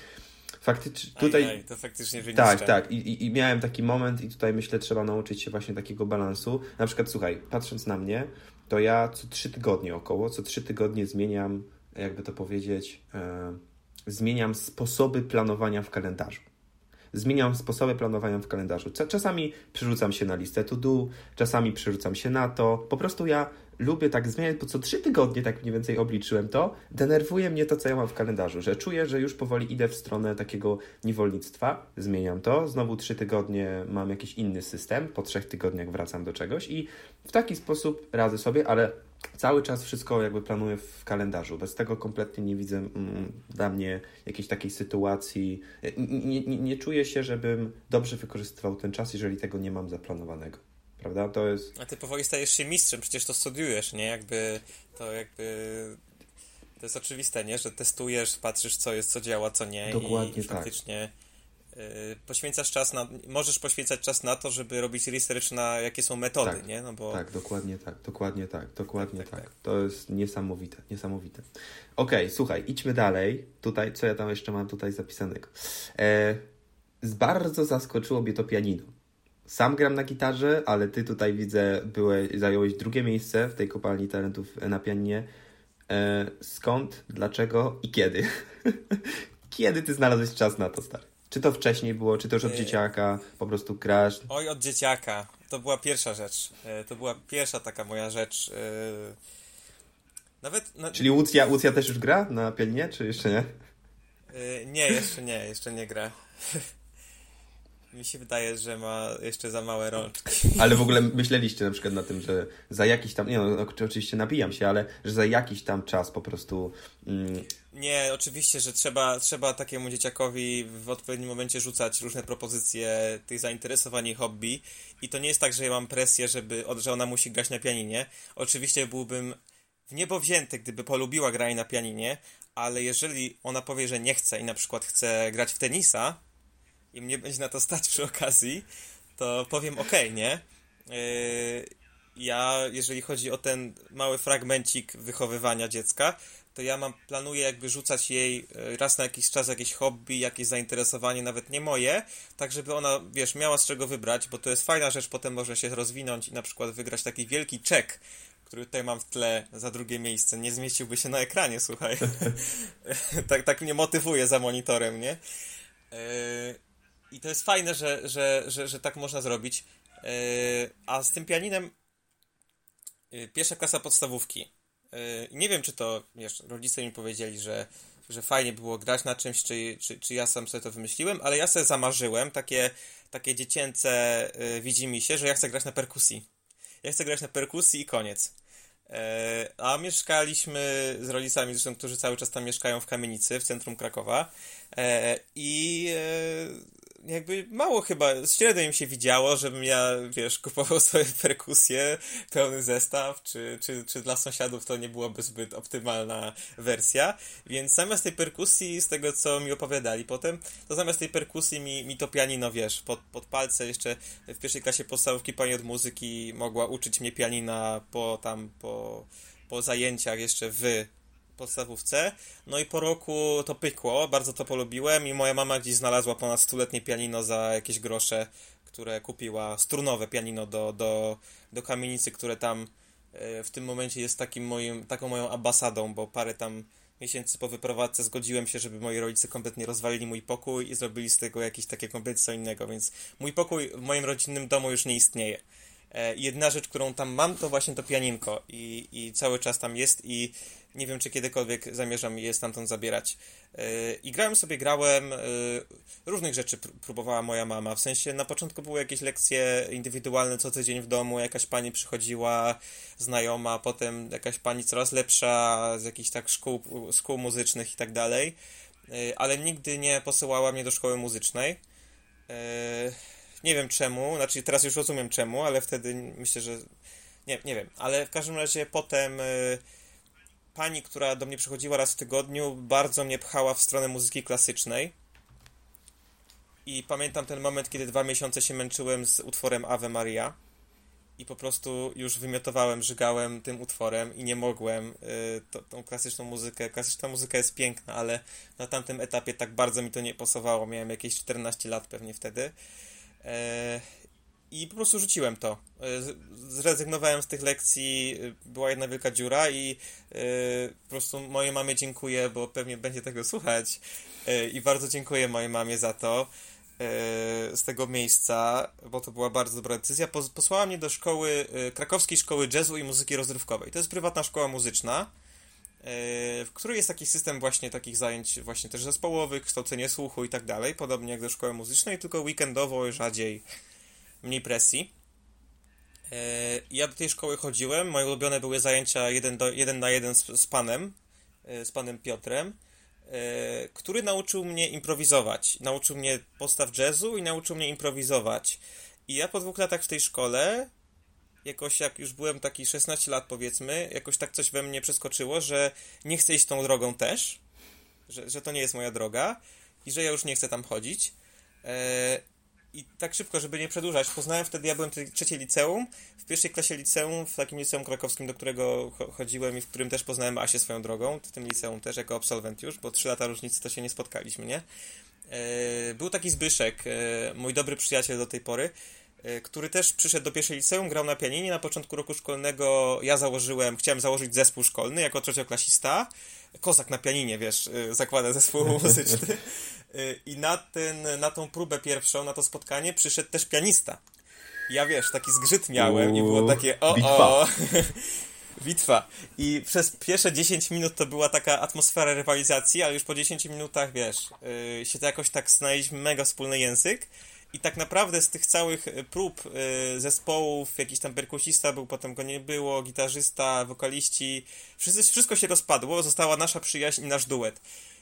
faktycznie tutaj. Aj, aj, to faktycznie Tak, tak. I, i, I, miałem taki moment, i tutaj myślę, trzeba nauczyć się właśnie takiego balansu. Na przykład, słuchaj, patrząc na mnie, to ja co trzy tygodnie około, co trzy tygodnie zmieniam, jakby to powiedzieć, e, zmieniam sposoby planowania w kalendarzu. Zmieniam sposoby planowania w kalendarzu. Czasami przerzucam się na listę to do, czasami przerzucam się na to. Po prostu ja lubię tak zmieniać, bo co trzy tygodnie tak mniej więcej obliczyłem to, denerwuje mnie to, co ja mam w kalendarzu, że czuję, że już powoli idę w stronę takiego niewolnictwa, zmieniam to, znowu trzy tygodnie mam jakiś inny system, po trzech tygodniach wracam do czegoś i w taki sposób radzę sobie, ale cały czas wszystko jakby planuję w kalendarzu. Bez tego kompletnie nie widzę mm, dla mnie jakiejś takiej sytuacji. Nie, nie, nie czuję się, żebym dobrze wykorzystywał ten czas, jeżeli tego nie mam zaplanowanego prawda? To jest... A ty powoli stajesz się mistrzem, przecież to studiujesz, nie? Jakby to jakby... To jest oczywiste, nie? Że testujesz, patrzysz co jest, co działa, co nie Dokładnie i, i faktycznie tak. Poświęcasz czas na... Możesz poświęcać czas na to, żeby robić research na jakie są metody, tak, nie? No bo... Tak, dokładnie tak, dokładnie tak, dokładnie tak, tak. tak. To jest niesamowite, niesamowite. Okej, okay, słuchaj, idźmy dalej. Tutaj, co ja tam jeszcze mam tutaj zapisanego? E, bardzo zaskoczyło mnie to pianino. Sam gram na gitarze, ale ty tutaj widzę, byłeś, zająłeś drugie miejsce w tej kopalni talentów na pianinie. E, skąd, dlaczego i kiedy? <laughs> kiedy ty znalazłeś czas na to, stary? Czy to wcześniej było, czy to już od e, dzieciaka po prostu grasz? Oj, od dzieciaka. To była pierwsza rzecz. E, to była pierwsza taka moja rzecz. E, nawet. Na... Czyli Łucja, Łucja też już gra na pianinie, czy jeszcze nie? Nie, jeszcze nie, jeszcze nie gra. <laughs> Mi się wydaje, że ma jeszcze za małe rączki. <laughs> Ale w ogóle myśleliście na przykład na tym, że za jakiś tam, nie no, oczywiście nabijam się, ale że za jakiś tam czas po prostu... Mm... Nie, oczywiście, że trzeba, trzeba takiemu dzieciakowi w odpowiednim momencie rzucać różne propozycje tych zainteresowań i hobby i to nie jest tak, że ja mam presję, żeby, że ona musi grać na pianinie. Oczywiście byłbym w niebo wzięty, gdyby polubiła granie na pianinie, ale jeżeli ona powie, że nie chce i na przykład chce grać w tenisa, i mnie będzie na to stać przy okazji, to powiem ok, nie? Yy, ja, jeżeli chodzi o ten mały fragmencik wychowywania dziecka, to ja mam, planuję jakby rzucać jej yy, raz na jakiś czas jakieś hobby, jakieś zainteresowanie, nawet nie moje, tak żeby ona, wiesz, miała z czego wybrać, bo to jest fajna rzecz, potem może się rozwinąć i na przykład wygrać taki wielki czek, który tutaj mam w tle za drugie miejsce, nie zmieściłby się na ekranie, słuchaj. <laughs> tak, tak mnie motywuje za monitorem, nie? Yy, i to jest fajne, że, że, że, że tak można zrobić. Yy, a z tym pianinem pierwsza klasa podstawówki. Yy, nie wiem, czy to, wiesz, rodzice mi powiedzieli, że, że fajnie było grać na czymś, czy, czy, czy ja sam sobie to wymyśliłem, ale ja sobie zamarzyłem, takie, takie dziecięce yy, widzi mi się, że ja chcę grać na perkusji. Ja chcę grać na perkusji i koniec. A mieszkaliśmy z rodzicami, zresztą, którzy cały czas tam mieszkają w kamienicy w centrum Krakowa. I jakby mało chyba, średnio im się widziało, żebym ja, wiesz, kupował <laughs> swoje perkusje, pełny zestaw, czy, czy, czy dla sąsiadów to nie byłoby zbyt optymalna wersja, więc zamiast tej perkusji, z tego co mi opowiadali potem, to zamiast tej perkusji mi, mi to pianino, wiesz, pod, pod palce. Jeszcze w pierwszej klasie podstawówki pani od muzyki mogła uczyć mnie pianina po tam, po, po zajęciach jeszcze w podstawówce. No i po roku to pykło, bardzo to polubiłem i moja mama gdzieś znalazła ponad stuletnie pianino za jakieś grosze, które kupiła, strunowe pianino do, do, do kamienicy, które tam e, w tym momencie jest takim moim, taką moją ambasadą, bo parę tam miesięcy po wyprowadzce zgodziłem się, żeby moi rodzice kompletnie rozwalili mój pokój i zrobili z tego jakieś takie kompletnie co innego, więc mój pokój w moim rodzinnym domu już nie istnieje. E, jedna rzecz, którą tam mam, to właśnie to pianinko i, i cały czas tam jest i nie wiem, czy kiedykolwiek zamierzam je stamtąd zabierać. E, I grałem sobie, grałem, e, różnych rzeczy próbowała moja mama, w sensie na początku były jakieś lekcje indywidualne co tydzień w domu, jakaś pani przychodziła, znajoma, potem jakaś pani coraz lepsza z jakichś tak szkół, szkół muzycznych i tak dalej, ale nigdy nie posyłała mnie do szkoły muzycznej. Nie wiem czemu, znaczy teraz już rozumiem czemu, ale wtedy myślę, że. Nie, nie wiem, ale w każdym razie potem y, pani, która do mnie przychodziła raz w tygodniu, bardzo mnie pchała w stronę muzyki klasycznej. I pamiętam ten moment, kiedy dwa miesiące się męczyłem z utworem Ave Maria i po prostu już wymiotowałem, żygałem tym utworem i nie mogłem y, to, tą klasyczną muzykę. Klasyczna muzyka jest piękna, ale na tamtym etapie tak bardzo mi to nie pasowało. Miałem jakieś 14 lat pewnie wtedy. E, I po prostu rzuciłem to. E, zrezygnowałem z tych lekcji, była jedna wielka dziura i e, po prostu mojej mamie dziękuję, bo pewnie będzie tego słuchać. I bardzo dziękuję mojej mamie za to z tego miejsca, bo to była bardzo dobra decyzja. Posłała mnie do szkoły, krakowskiej szkoły jazzu i muzyki rozrywkowej. To jest prywatna szkoła muzyczna E, w której jest taki system właśnie takich zajęć właśnie też zespołowych, kształcenie słuchu i tak dalej, podobnie jak do szkoły muzycznej, tylko weekendowo, rzadziej, mniej presji. E, ja do tej szkoły chodziłem, moje ulubione były zajęcia jeden, do, jeden na jeden z, z panem, e, z panem Piotrem, który nauczył mnie improwizować. Nauczył mnie postaw jazzu i nauczył mnie improwizować. I ja po dwóch latach w tej szkole jakoś jak już byłem taki 16 lat powiedzmy, jakoś tak coś we mnie przeskoczyło, że nie chcę iść tą drogą też, że, że to nie jest moja droga i że ja już nie chcę tam chodzić. E, I tak szybko, żeby nie przedłużać, poznałem wtedy, ja byłem w trzeciej liceum, w pierwszej klasie liceum, w takim liceum krakowskim, do którego chodziłem i w którym też poznałem Asię swoją drogą, w tym liceum też jako absolwent już, bo trzy lata różnicy to się nie spotkaliśmy, nie? E, był taki Zbyszek, e, mój dobry przyjaciel do tej pory, który też przyszedł do pierwszej liceum, grał na pianinie. Na początku roku szkolnego ja założyłem, chciałem założyć zespół szkolny jako trzecioklasista. Kozak na pianinie, wiesz, e, zakłada zespół <laughs> muzyczny. E, I na, ten, na tą próbę pierwszą, na to spotkanie przyszedł też pianista. Ja wiesz, taki zgrzyt miałem i było takie o o. Bitwa. <laughs> I przez pierwsze 10 minut to była taka atmosfera rywalizacji, ale już po 10 minutach, wiesz, się to jakoś tak znaleźliśmy mega wspólny język. I tak naprawdę z tych całych e, prób y, zespołów, jakiś tam perkusista był, potem go nie było, gitarzysta, wokaliści, wszyscy, wszystko się rozpadło, została nasza przyjaźń i nasz duet.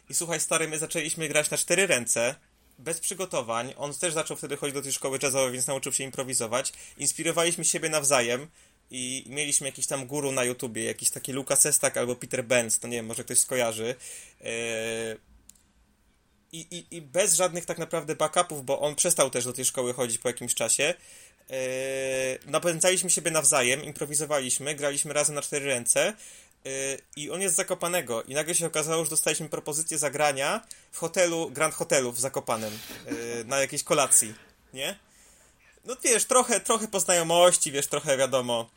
I słuchaj, stary, my zaczęliśmy grać na cztery ręce, bez przygotowań. On też zaczął wtedy chodzić do tej szkoły jazzowej, więc nauczył się improwizować. Inspirowaliśmy siebie nawzajem i mieliśmy jakiś tam guru na YouTubie, jakiś taki Lucas Estak albo Peter Benz, to nie wiem, może ktoś skojarzy. Yy i, i, i bez żadnych tak naprawdę backupów, bo on przestał też do tej szkoły chodzić po jakimś czasie. Yy, napędzaliśmy siebie nawzajem, improwizowaliśmy, graliśmy razem na cztery ręce yy, i on jest z Zakopanego i nagle się okazało, że dostaliśmy propozycję zagrania w hotelu, Grand Hotelu w Zakopanem yy, na jakiejś kolacji, nie? No wiesz, trochę, trochę poznajomości, wiesz, trochę wiadomo,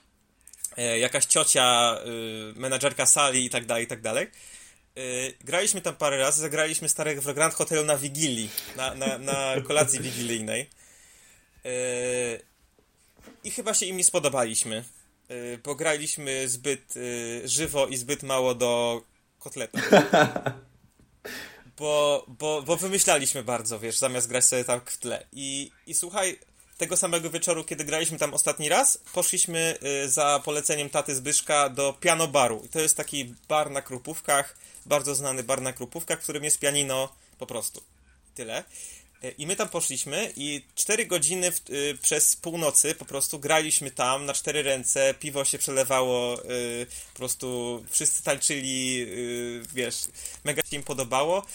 yy, jakaś ciocia, yy, menadżerka sali i tak dalej, i tak dalej. Yy, graliśmy tam parę razy, zagraliśmy starego w Grand Hotelu na Wigilii, na, na, na kolacji wigilijnej. Yy, I chyba się im nie spodobaliśmy, yy, bo graliśmy zbyt żywo i zbyt mało do kotletu. <laughs> Bo, bo, bo wymyślaliśmy bardzo, wiesz, zamiast grać sobie tak w tle. I, i słuchaj, tego samego wieczoru, kiedy graliśmy tam ostatni raz, poszliśmy y, za poleceniem taty Zbyszka do piano baru. I to jest taki bar na Krupówkach, bardzo znany bar na Krupówkach, w którym jest pianino po prostu. Tyle. Y, I my tam poszliśmy i cztery godziny w, y, przez północy po prostu graliśmy tam na cztery ręce, piwo się przelewało, y, po prostu wszyscy tańczyli, y, wiesz, mega się im podobało.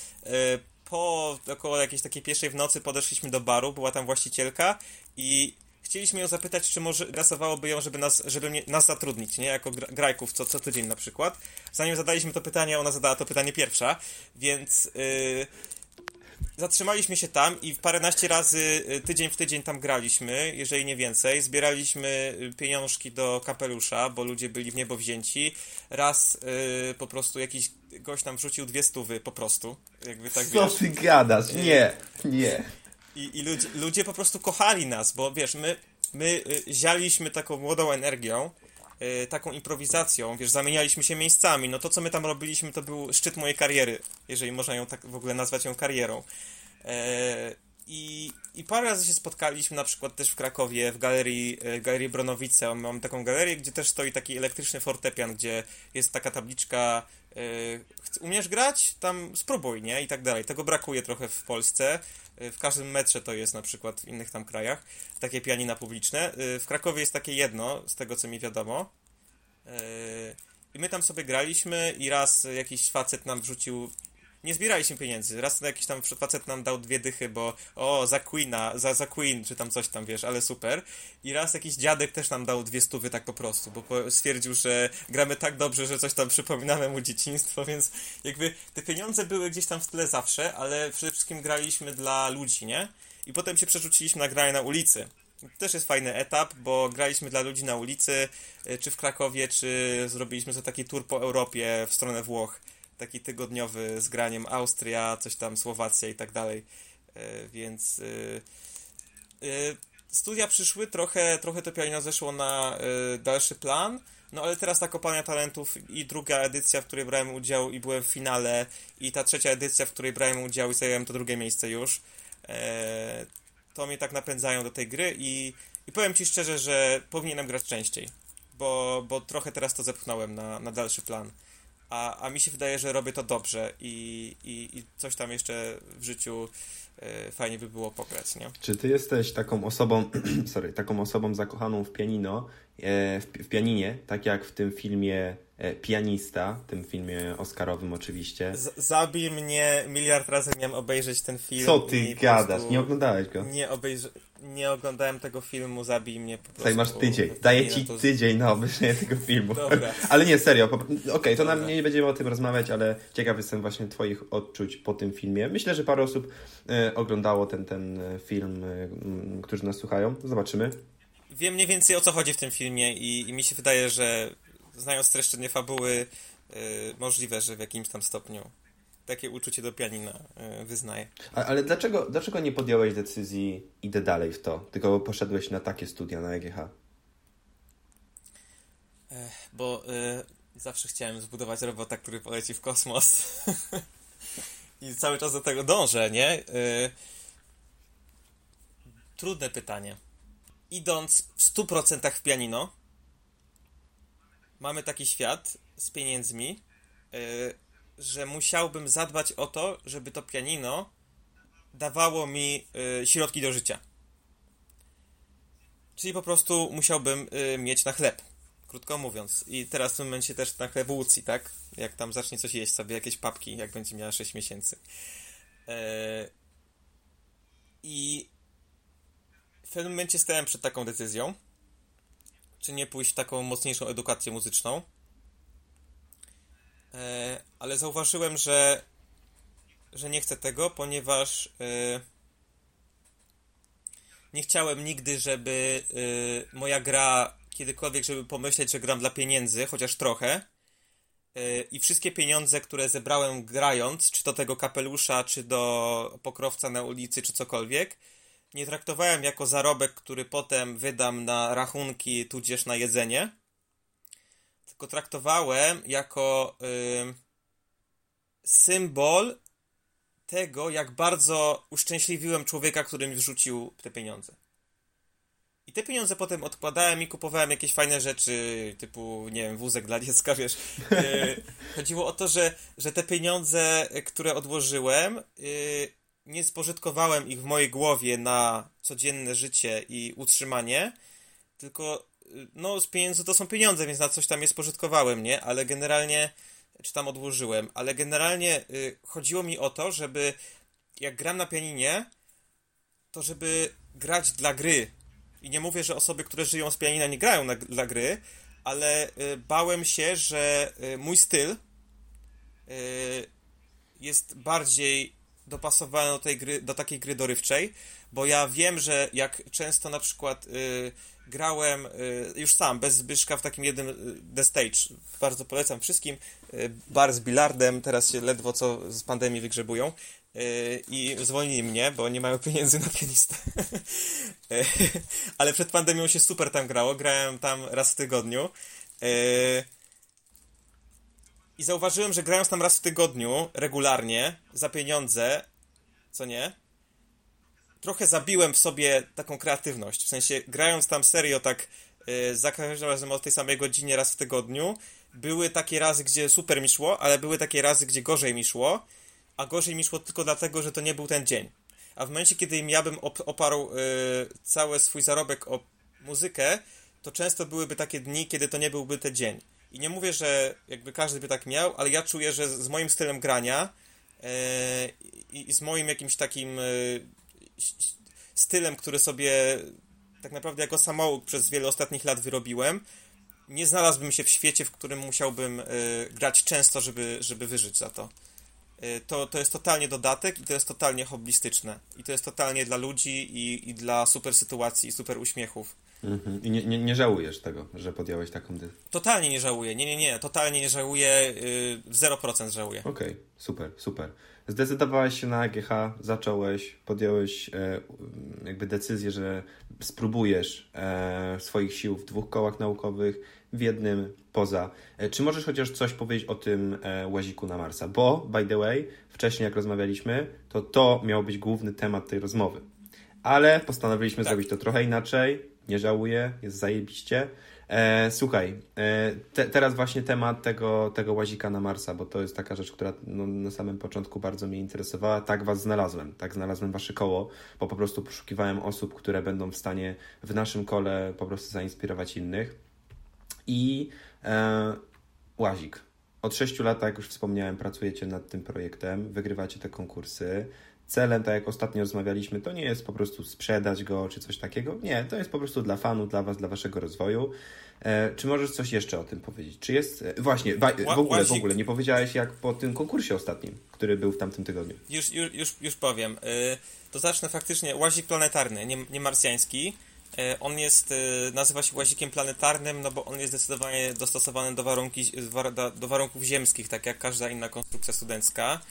Po około jakiejś takiej pierwszej w nocy podeszliśmy do baru, była tam właścicielka i chcieliśmy ją zapytać, czy może grasowałoby ją, żeby nas, żeby mnie, nas zatrudnić, nie? Jako grajków co, co tydzień na przykład. Zanim zadaliśmy to pytanie, ona zadała to pytanie pierwsza, więc yy, zatrzymaliśmy się tam i paręnaście razy y, tydzień w tydzień tam graliśmy, jeżeli nie więcej. Zbieraliśmy y, pieniążki do kapelusza, bo ludzie byli w niebo wzięci. Raz y, po prostu jakiś gość nam wrzucił dwie stówy, po prostu. Jakby tak, Co ty gadasz? Nie, nie. I, i ludzie, ludzie po prostu kochali nas, bo wiesz, my, my y, zialiśmy taką młodą energią, y, taką improwizacją, wiesz, zamienialiśmy się miejscami. No to, co my tam robiliśmy, to był szczyt mojej kariery, jeżeli można ją tak w ogóle nazwać ją karierą. E, i, I parę razy się spotkaliśmy, na przykład też w Krakowie, w galerii, e, galerii Bronowice. Mam taką galerię, gdzie też stoi taki elektryczny fortepian, gdzie jest taka tabliczka e, umiesz grać? Tam spróbuj, nie? I tak dalej. Tego brakuje trochę w Polsce. E, w każdym metrze to jest na przykład w innych tam krajach. Takie pianina publiczne. W Krakowie jest takie jedno, z tego co mi wiadomo. I my tam sobie graliśmy i raz jakiś facet nam wrzucił nie zbieraliśmy pieniędzy. Raz jakiś tam facet nam dał dwie dychy, bo o, za Queena, za, za Queen, czy tam coś tam, wiesz, ale super. I raz jakiś dziadek też nam dał dwie stówy tak po prostu, bo stwierdził, że gramy tak dobrze, że coś tam przypominamy mu dzieciństwo, <laughs> więc jakby te pieniądze były gdzieś tam w tle zawsze, ale przede wszystkim graliśmy dla ludzi, nie? I potem się przerzuciliśmy na granie na ulicy. To też jest fajny etap, bo graliśmy dla ludzi na ulicy, y, czy w Krakowie, czy zrobiliśmy sobie taki tour po Europie w stronę Włoch taki tygodniowy z graniem Austria, coś tam Słowacja i tak dalej. E, więc e, e, studia przyszły, trochę, trochę to pianino zeszło na dalszy plan. No ale teraz ta kopalnia talentów i druga edycja, w której brałem udział i byłem w finale, i ta trzecia edycja, w której brałem udział i zająłem to drugie miejsce już, to mnie tak napędzają do tej gry i, i powiem Ci szczerze, że powinienem grać częściej, bo, bo trochę teraz to zepchnąłem na, na dalszy plan a, a mi się wydaje, że robię to dobrze i, i, i coś tam jeszcze w życiu e, fajnie by było pograć, nie? Czy ty jesteś taką osobą, <clears throat> sorry, taką osobą zakochaną w pianino, w, w pianinie, tak jak w tym filmie E, pianista, tym filmie Oscarowym oczywiście. Z zabij mnie, miliard razy miałem obejrzeć ten film. Co ty gadasz? Nie oglądałeś go? Nie, nie oglądałem tego filmu, zabij mnie po prostu. Tutaj masz tydzień, daję ci to... tydzień na obejrzenie <laughs> tego filmu. Dobra. <laughs> ale nie, serio, po... okej, okay, to nam nie będziemy o tym rozmawiać, ale ciekaw jestem właśnie twoich odczuć po tym filmie. Myślę, że parę osób e, oglądało ten, ten e, film, e, którzy nas słuchają. Zobaczymy. Wiem mniej więcej o co chodzi w tym filmie i, i mi się wydaje, że znając streszczenie fabuły, yy, możliwe, że w jakimś tam stopniu takie uczucie do pianina yy, wyznaję. A, ale dlaczego, dlaczego nie podjąłeś decyzji idę dalej w to, tylko poszedłeś na takie studia na EGH? Ech, bo yy, zawsze chciałem zbudować robota, który poleci w kosmos. <laughs> I cały czas do tego dążę, nie? Yy, trudne pytanie. Idąc w 100% w pianino, mamy taki świat z pieniędzmi, yy, że musiałbym zadbać o to, żeby to pianino dawało mi yy, środki do życia. Czyli po prostu musiałbym yy, mieć na chleb. Krótko mówiąc. I teraz w tym momencie też na chlebłucji, tak? Jak tam zacznie coś jeść sobie, jakieś papki, jak będzie miała 6 miesięcy. I pewnym momencie stałem przed taką decyzją czy nie pójść w taką mocniejszą edukację muzyczną. E, ale zauważyłem, że, że nie chcę tego, ponieważ e, nie chciałem nigdy, żeby e, moja gra kiedykolwiek, żeby pomyśleć, że gram dla pieniędzy, chociaż trochę. E, I wszystkie pieniądze, które zebrałem grając, czy do tego kapelusza, czy do pokrowca na ulicy, czy cokolwiek, nie traktowałem jako zarobek, który potem wydam na rachunki, tudzież na jedzenie, tylko traktowałem jako symbol tego, jak bardzo uszczęśliwiłem człowieka, który mi wrzucił te pieniądze. I te pieniądze potem odkładałem i kupowałem jakieś fajne rzeczy, typu, nie wiem, wózek dla dziecka, wiesz. Y, <laughs> chodziło o to, że, że te pieniądze, które odłożyłem, y, nie spożytkowałem ich w mojej głowie na codzienne życie i utrzymanie, tylko y, no z pieniędzy to są pieniądze, więc na coś tam je spożytkowałem, nie? Ale generalnie, czy tam odłożyłem, ale generalnie y, chodziło mi o to, żeby jak gram na pianinie, to żeby grać dla gry. I nie mówię, że osoby, które żyją z pianina nie grają na, dla gry, ale y, bałem się, że y, mój styl y, jest bardziej dopasowałem do, tej gry, do takiej gry dorywczej, bo ja wiem, że jak często na przykład y, grałem y, już sam, bez Zbyszka w takim jednym y, The Stage, bardzo polecam wszystkim, y, bar z bilardem, teraz się ledwo co z pandemii wygrzebują y, i zwolnili mnie, bo nie mają pieniędzy na pianistę. <laughs> Y, ale przed pandemią się super tam grało, grałem tam raz w tygodniu. I zauważyłem, że grając tam raz w tygodniu, regularnie, za pieniądze, co nie, trochę zabiłem w sobie taką kreatywność. W sensie, grając tam serio tak yy, za każdym razem o tej samej godzinie raz w tygodniu, były takie razy, gdzie super mi szło, ale były takie razy, gdzie gorzej mi szło, a gorzej mi szło tylko dlatego, że to nie był ten dzień. A w momencie, kiedy ja bym op oparł yy, cały swój zarobek o muzykę, to często byłyby takie dni, kiedy to nie byłby ten dzień. I nie mówię, że jakby każdy by tak miał, ale ja czuję, że z moim stylem grania yy, i z moim jakimś takim yy, stylem, który sobie tak naprawdę jako samouk przez wiele ostatnich lat wyrobiłem, nie znalazłbym się w świecie, w którym musiałbym y, grać często, żeby, żeby wyżyć za to. To. To jest totalnie dodatek i to jest totalnie hobbystyczne. I to jest totalnie dla ludzi i, i dla super sytuacji i super uśmiechów. Mhm. I nie, nie, nie, żałujesz tego, że podjąłeś taką decyzję? Totalnie nie żałuję. Nie, nie, nie. Totalnie nie żałuję. Yy, 0% żałuję. Okej, okay. super, super. Zdecydowałeś się na AGH, zacząłeś, podjąłeś e, jakby decyzję, że spróbujesz e, swoich sił w dwóch kołach naukowych, w jednym poza. E, czy możesz chociaż coś powiedzieć o tym e, łaziku na Marsa? Bo, by the way, wcześniej jak rozmawialiśmy, to to miał być główny temat tej rozmowy. Ale postanowiliśmy tak. zrobić to trochę inaczej. Nie żałuję, jest zajebiście. E, słuchaj, e, te, teraz właśnie temat tego, tego łazika na Marsa, bo to jest taka rzecz, która no, na samym początku bardzo mnie interesowała. Tak was znalazłem, tak znalazłem wasze koło, bo po prostu poszukiwałem osób, które będą w stanie w naszym kole po prostu zainspirować innych. I e, łazik. Od 6 lat, jak już wspomniałem, pracujecie nad tym projektem, wygrywacie te konkursy celem, tak jak ostatnio rozmawialiśmy, to nie jest po prostu sprzedać go czy coś takiego. Nie, to jest po prostu dla fanów, dla Was, dla Waszego rozwoju. E, czy możesz coś jeszcze o tym powiedzieć? Czy jest. E, właśnie, wa, w ogóle, w ogóle nie powiedziałeś jak po tym konkursie ostatnim, który był w tamtym tygodniu. Już, już, już, już powiem. E, to zacznę faktycznie. Łazik planetarny, nie, nie marsjański. E, on jest, e, nazywa się łazikiem planetarnym, no bo on jest zdecydowanie dostosowany do, warunki, do warunków ziemskich, tak jak każda inna konstrukcja studencka.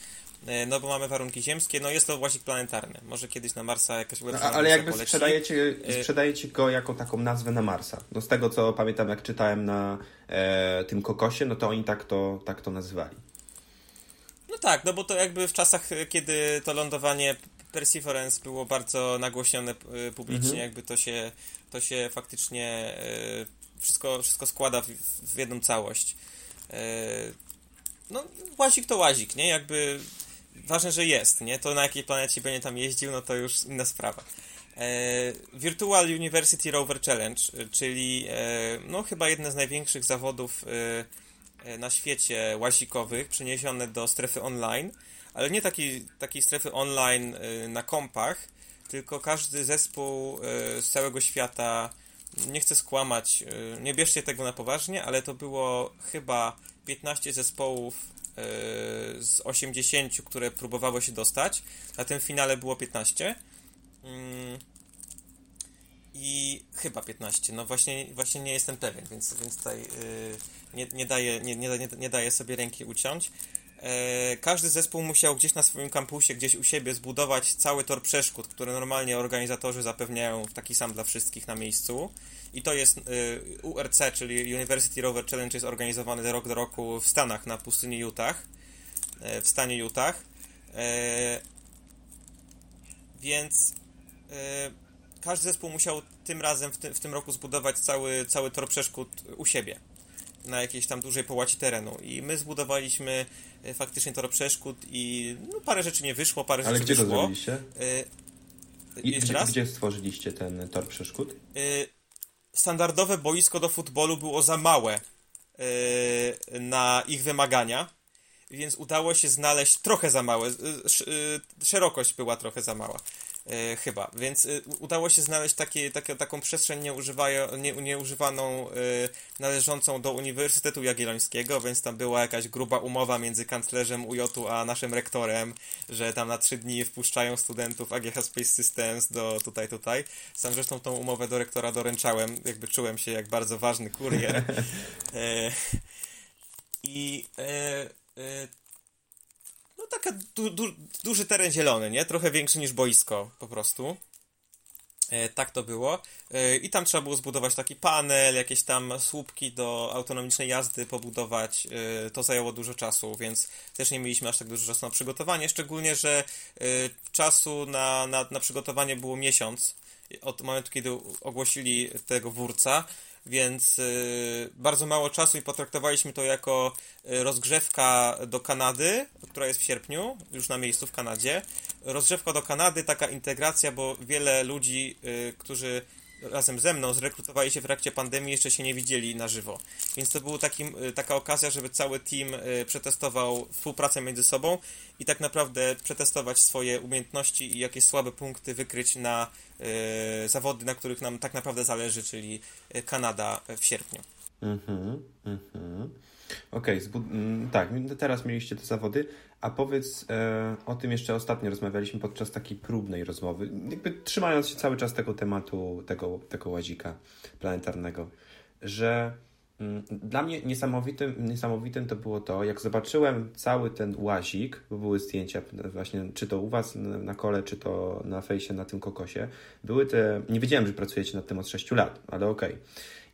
E, no bo mamy warunki ziemskie, no jest to łazik planetarny. Może kiedyś na Marsa jakaś no, Ale jakby sprzedajecie, e, sprzedajecie go jako taką nazwę na Marsa. No z tego co pamiętam, jak czytałem na e, tym kokosie, no to oni tak to, tak to nazywali. No tak, no bo to jakby w czasach, kiedy to lądowanie Perseverance było bardzo nagłośnione e, publicznie, mhm. jakby to się, to się faktycznie wszystko, wszystko składa w, w jedną całość. No, łazik to łazik, nie? Jakby ważne, że jest, nie? To na jakiej planecie będzie tam jeździł, no to już inna sprawa. E, Virtual University Rover Challenge, czyli e, no chyba jedne z największych zawodów e, e na świecie łazikowych, przeniesione do strefy online, ale nie takiej, takiej strefy online e, na kompach, tylko każdy zespół e, z całego świata, nie chcę skłamać, nie bierzcie tego na poważnie, ale to było chyba 15 zespołów z 80, które próbowało się dostać. Na tym finale było 15. Mm. I chyba 15. No właśnie, właśnie nie jestem pewien, więc, więc tutaj y, nie, nie, daję, nie, nie, nie daję sobie ręki uciąć. E, każdy zespół musiał gdzieś na swoim kampusie, gdzieś u siebie zbudować cały tor przeszkód, które normalnie organizatorzy zapewniają taki sam dla wszystkich na miejscu. I to jest y, URC, czyli University Rover Challenge, jest organizowany rok do roku w Stanach, na pustyni Utah, e, w stanie Utah. E, więc e, każdy zespół musiał tym razem, w, ty, w tym roku zbudować cały, cały tor przeszkód u siebie na jakiejś tam dużej połaci terenu. I my zbudowaliśmy faktycznie tor przeszkód i no, parę rzeczy nie wyszło, parę Ale rzeczy gdzie wyszło. Ale gdzie to zrobiliście? I, gdzie, gdzie, stworzyliście ten tor przeszkód? Standardowe boisko do futbolu było za małe yy, na ich wymagania, więc udało się znaleźć trochę za małe. Yy, szerokość była trochę za mała. E, chyba, więc e, udało się znaleźć takie, takie, taką przestrzeń nieużywają, nie, nieużywaną e, należącą do Uniwersytetu Jagiellońskiego, więc tam była jakaś gruba umowa między kanclerzem UJ a naszym rektorem, że tam na trzy dni wpuszczają studentów AGH Space Systems do tutaj, tutaj. Sam zresztą tą umowę do rektora doręczałem, jakby czułem się jak bardzo ważny kurier. <laughs> e, I e, e, no taka du, du, duży teren zielony, nie? Trochę większy niż boisko po prostu. E, tak to było. E, I tam trzeba było zbudować taki panel, jakieś tam słupki do autonomicznej jazdy pobudować. E, to zajęło dużo czasu, więc też nie mieliśmy aż tak dużo czasu na przygotowanie. Szczególnie, że e, czasu na, na, na przygotowanie było miesiąc od momentu, kiedy ogłosili tego wórca więc y, bardzo mało czasu i potraktowaliśmy to jako y, rozgrzewka do Kanady, która jest w sierpniu, już na miejscu w Kanadzie. Rozgrzewka do Kanady, taka integracja, bo wiele ludzi, y, którzy razem ze mną zrekrutowali się w trakcie pandemii, jeszcze się nie widzieli na żywo. Więc to była taka okazja, żeby cały team przetestował współpracę między sobą i tak naprawdę przetestować swoje umiejętności i jakieś słabe punkty wykryć na e, zawody, na których nam tak naprawdę zależy, czyli Kanada w sierpniu. Mhm, mhm. Okej, okay, mm, tak, teraz mieliście te zawody, a powiedz e, o tym jeszcze ostatnio rozmawialiśmy podczas takiej próbnej rozmowy, jakby trzymając się cały czas tego tematu, tego, tego łazika planetarnego, że Mm, dla mnie niesamowitym, niesamowitym to było to, jak zobaczyłem cały ten łazik, bo były zdjęcia właśnie, czy to u Was na kole, czy to na fejsie, na tym kokosie, były te, nie wiedziałem, że pracujecie nad tym od 6 lat, ale okej. Okay.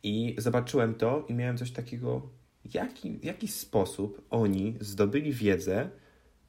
I zobaczyłem to i miałem coś takiego, jaki, w jaki sposób oni zdobyli wiedzę,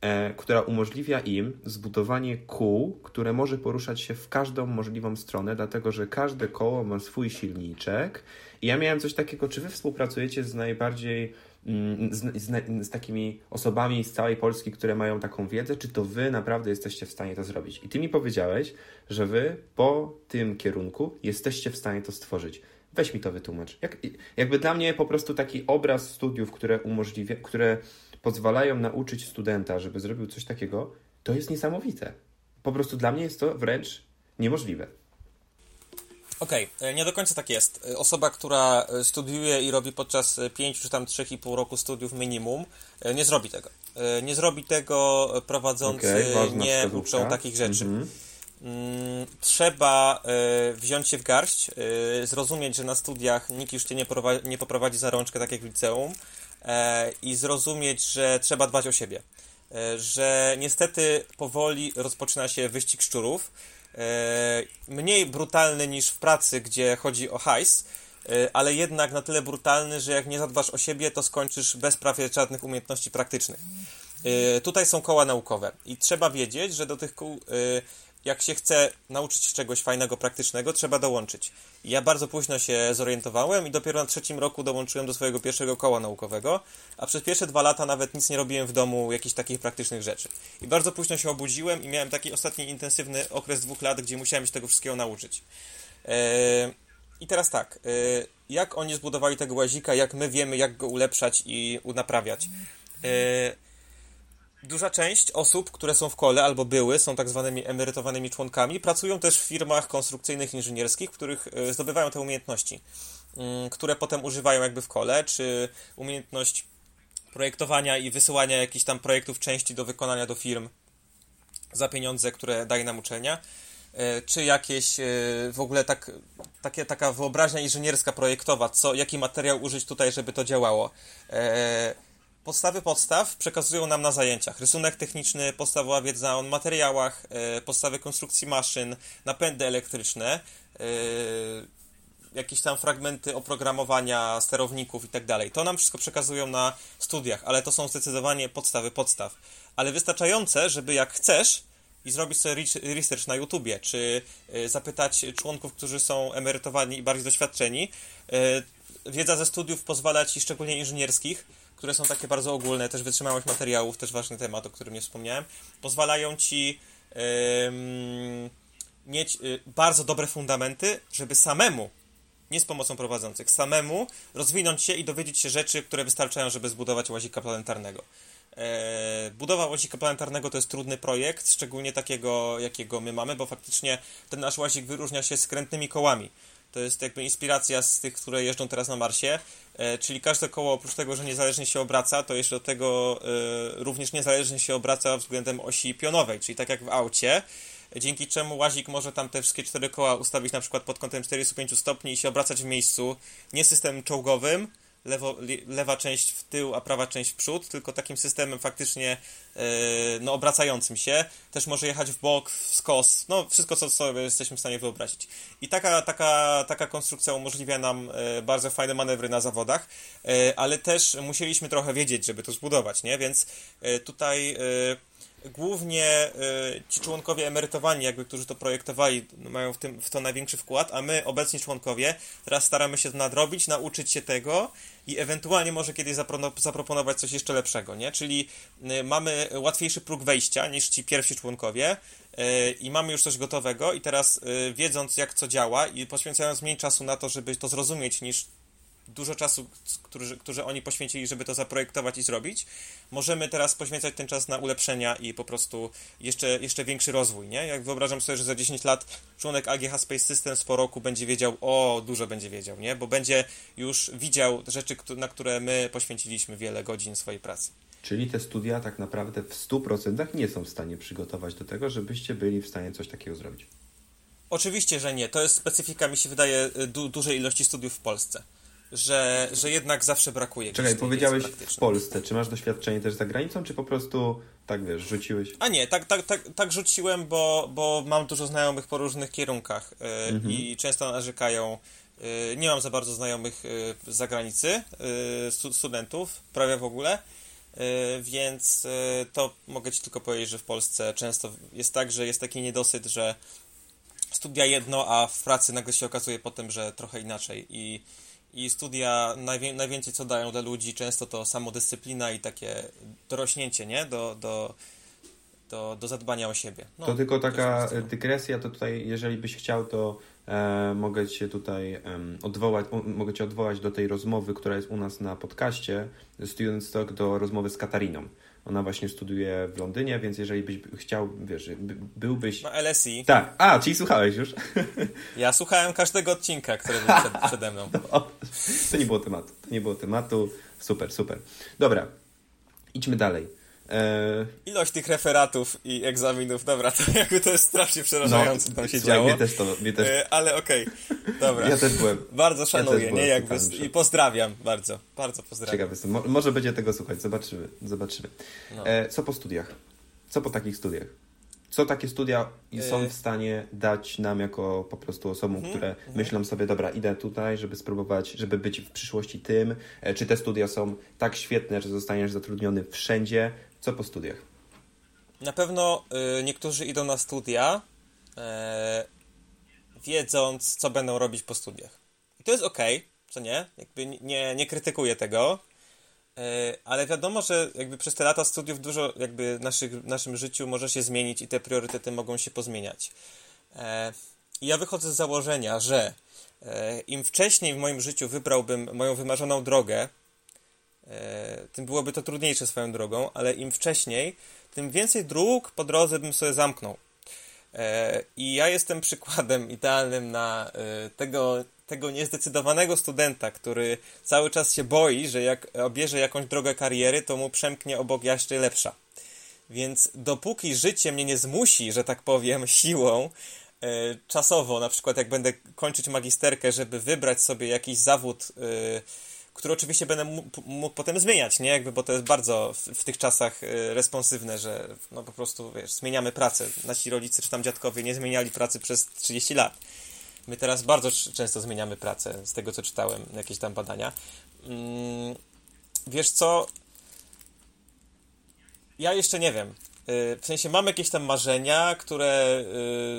e, która umożliwia im zbudowanie kół, które może poruszać się w każdą możliwą stronę, dlatego że każde koło ma swój silniczek, i ja miałem coś takiego, czy wy współpracujecie z najbardziej mm, z, z, z, takimi osobami z całej Polski, które mają taką wiedzę, czy to wy naprawdę jesteście w stanie to zrobić? I ty mi powiedziałeś, że wy po tym kierunku jesteście w stanie to stworzyć. Weź mi to wytłumacz. Jak, jakby dla mnie po prostu taki obraz studiów, które umożliwia, które pozwalają nauczyć studenta, żeby zrobił coś takiego, to jest niesamowite. Po prostu dla mnie jest to wręcz niemożliwe. Okej, okay, e, nie do końca tak jest. E, osoba, która e, studiuje i robi podczas 5 czy tam 3,5 roku studiów minimum, nie zrobi tego. Nie zrobi tego prowadzący, okay, nie uczą takich rzeczy. Mm -hmm. Trzeba wziąć się w garść, zrozumieć, że na studiach nikt już cię nie, nie poprowadzi za rączkę, tak jak w liceum, i zrozumieć, że trzeba dbać o siebie. Że niestety powoli rozpoczyna się wyścig szczurów E, mniej brutalny niż w pracy, gdzie chodzi o hajs, e, ale jednak na tyle brutalny, że jak nie zadbasz o siebie, to skończysz bez prawie żadnych umiejętności praktycznych. E, tutaj są koła naukowe i trzeba wiedzieć, że do tych kół jak się chce nauczyć czegoś fajnego, praktycznego, trzeba dołączyć. Ja bardzo późno się zorientowałem i dopiero na trzecim roku dołączyłem do swojego pierwszego koła naukowego, a przez pierwsze dwa lata nawet nic nie robiłem w domu, jakichś takich praktycznych rzeczy. I bardzo późno się obudziłem i miałem taki ostatni intensywny okres dwóch lat, gdzie musiałem się tego wszystkiego nauczyć. Eee, I teraz tak, eee, jak oni zbudowali tego łazika, jak my wiemy, jak go ulepszać i naprawiać. Eee, Duża część osób, które są w kole albo były, są tak zwanymi emerytowanymi członkami, pracują też w firmach konstrukcyjnych, inżynierskich, w których e, zdobywają te umiejętności, mm, które potem używają jakby w kole, czy umiejętność projektowania i wysyłania jakichś tam projektów części do wykonania do firm za pieniądze, które daje nam uczelnia, e, czy jakieś e, w ogóle tak, takie, taka wyobraźnia inżynierska projektowa, co, jaki materiał użyć tutaj, żeby to działało podstawy podstaw przekazują nam na zajęciach. Rysunek techniczny, podstawowa wiedza o materiałach, e, podstawy konstrukcji maszyn, napędy elektryczne, e, jakieś tam fragmenty oprogramowania sterowników i tak dalej. To nam wszystko przekazują na studiach, ale to są zdecydowanie podstawy podstaw. Ale wystarczające, żeby jak chcesz i zrobić sobie research na YouTubie, czy e, zapytać członków, którzy są emerytowani i bardziej doświadczeni, wiedza ze studiów pozwala ci, szczególnie inżynierskich, które są takie bardzo ogólne, też wytrzymałość materiałów, też ważny temat, o którym nie wspomniałem, pozwalają ci yy, mieć yy, bardzo dobre fundamenty, żeby samemu, nie z pomocą prowadzących, samemu rozwinąć się i dowiedzieć się rzeczy, które wystarczają, żeby zbudować łazika planetarnego. E, budowa łazika planetarnego to jest trudny projekt, szczególnie takiego, jakiego my mamy, bo faktycznie ten nasz łazik wyróżnia się skrętnymi kołami. To jest jakby inspiracja z tych, które jeżdżą teraz na Marsie. E, czyli każde koło, oprócz tego, że niezależnie się obraca, to jeszcze do tego e, również niezależnie się obraca względem osi pionowej, czyli tak jak w aucie dzięki czemu łazik może tam te wszystkie cztery koła ustawić na przykład pod kątem 45 stopni i się obracać w miejscu, nie systemem czołgowym, lewo, lewa część w tył, a prawa część w przód, tylko takim systemem faktycznie yy, no, obracającym się. Też może jechać w bok, w skos, no wszystko, co sobie jesteśmy w stanie wyobrazić. I taka, taka, taka konstrukcja umożliwia nam yy, bardzo fajne manewry na zawodach, yy, ale też musieliśmy trochę wiedzieć, żeby to zbudować, nie? Więc tutaj głównie y, ci członkowie emerytowani, jakby, którzy to projektowali, mają w, tym, w to największy wkład, a my, obecni członkowie, teraz staramy się to nadrobić, nauczyć się tego i ewentualnie może kiedyś zapro zaproponować coś jeszcze lepszego, nie? Czyli y, mamy łatwiejszy próg wejścia niż ci pierwsi członkowie y, i mamy już coś gotowego i teraz wiedząc jak co działa i poświęcając mniej czasu na to, żeby to zrozumieć niż dużo czasu, który, który oni poświęcili, żeby to zaprojektować i zrobić, możemy teraz poświęcać ten czas na ulepszenia i po prostu jeszcze, jeszcze większy rozwój, nie? Jak wyobrażam sobie, że za 10 lat członek AGH Space Systems po roku będzie wiedział, o, dużo będzie wiedział, nie? Bo będzie już widział rzeczy, na które my poświęciliśmy wiele godzin swojej pracy. Czyli te studia tak naprawdę w 100% nie są w stanie przygotować do tego, żebyście byli w stanie coś takiego zrobić. Oczywiście, że nie. To jest specyfika, mi się wydaje, du dużej ilości studiów w Polsce że, że jednak zawsze brakuje. Czekaj, powiedziałeś w Polsce. Czy masz doświadczenie też za granicą, czy po prostu tak wiesz, rzuciłeś? A nie, tak, tak, tak, tak rzuciłem, bo, bo mam dużo znajomych po różnych kierunkach yy, mhm. i często narzekają. Yy, nie mam za bardzo znajomych yy, z zagranicy, studentów, prawie w ogóle. Więc to mogę Ci tylko powiedzieć, że w Polsce często jest tak, że jest taki niedosyt, że studia jedno, a w pracy nagle się okazuje potem, że trochę inaczej. I i studia najwię najwięcej co dają dla ludzi często to samodyscyplina i takie dorośnięcie, nie? Do, do, do, do zadbania o siebie. No, to tylko taka dygresja, to tutaj jeżeli byś chciał, to e, mogę cię tutaj odwołać, o, mogę cię odwołać do tej rozmowy, która jest u nas na podcaście Student Stock do rozmowy z Katariną. Ona właśnie studiuje w Londynie, więc jeżeli byś chciał, wiesz, byłbyś... Na LSI. Tak. A, czyli słuchałeś już. <laughs> Ja słuchałem każdego odcinka, który był przed, przede mną. <laughs> to nie było tematu. To nie było tematu. Super, super. Dobra. Idźmy dalej. E... Ilość tych referatów i egzaminów, dobra, to <laughs> jakby to jest strasznie przerażające, no, tam się słuchaj, działo. Mnie też to, mnie też... E, ale okej, okay. dobra. Ja też byłem. Bardzo szanuję, ja nie? Jakby, I pozdrawiam bardzo, bardzo pozdrawiam. Ciekawy jestem. Mo może będzie tego słuchać, zobaczymy, zobaczymy. No. E, co po studiach? Co po takich studiach? Co takie studia są e. w stanie dać nam jako po prostu osobom, -hmm, które -hmm. myślą sobie, dobra, idę tutaj, żeby spróbować, żeby być w przyszłości tym? E, czy te studia są tak świetne, że zostaniesz zatrudniony wszędzie? Co po studiach? Na pewno y, niektórzy idą na studia, y, wiedząc, co będą robić po studiach. I to jest ok, co nie? Jakby nie, nie krytykuję tego, y, ale wiadomo, że jakby przez te lata studiów dużo jakby naszych, naszym życiu może się zmienić i te priorytety mogą się pozmieniać. I ja wychodzę z założenia, że im wcześniej w moim życiu wybrałbym moją wymarzoną drogę, E, tym byłoby to trudniejsze swoją drogą, ale im wcześniej, tym więcej dróg po drodze bym sobie zamknął. E, I ja jestem <laughs> przykładem idealnym na e, tego, tego niezdecydowanego studenta, który cały czas się boi, że jak obierze jakąś drogę kariery, to mu przemknie obok jeszcze lepsza. Więc dopóki życie mnie nie zmusi, że tak powiem, <laughs> siłą, czasowo, na przykład jak będę kończyć magisterkę, żeby wybrać sobie jakiś zawód, który oczywiście będę mógł potem zmieniać, nie? Jakby, bo to jest bardzo w, w, tych czasach y, responsywne, że no po prostu, wiesz, zmieniamy pracę. Nasi rodzice czy tam dziadkowie nie zmieniali pracy przez 30 lat. My teraz bardzo często zmieniamy pracę, z tego co czytałem, jakieś tam badania. Mm, wiesz co? Ja jeszcze nie wiem. Y, w sensie mam jakieś tam marzenia, które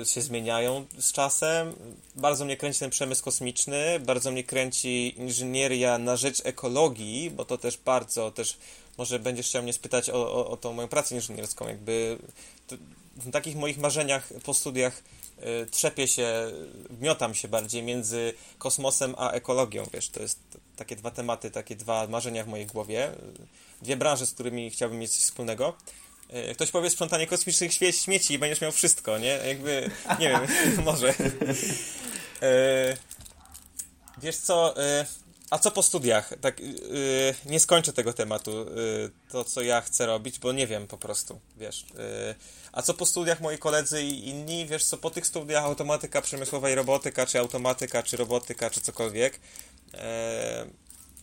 y, się zmieniają z czasem. Bardzo mnie kręci ten przemysł kosmiczny, bardzo mnie kręci inżynieria na rzecz ekologii, bo to też bardzo też może będziesz chciał mnie spytać o, o, o tą moją pracę inżynierską. Jakby w takich moich marzeniach po studiach y, trzepię się, miotam się bardziej między kosmosem a ekologią, wiesz, to jest takie dwa tematy, takie dwa marzenia w mojej głowie. Dwie branże, z którymi chciałbym mieć coś wspólnego. E, ktoś powie sprzątanie kosmicznych śmieci i będziesz miał wszystko, nie? Jakby, nie wiem, <laughs> może. E, wiesz co, e, a co po studiach? Tak, nie skończę tego tematu, to co ja chcę robić, bo nie wiem po prostu, wiesz. a co po studiach moi koledzy i inni, wiesz co, po tych studiach automatyka przemysłowa i robotyka, czy automatyka, czy robotyka, czy cokolwiek.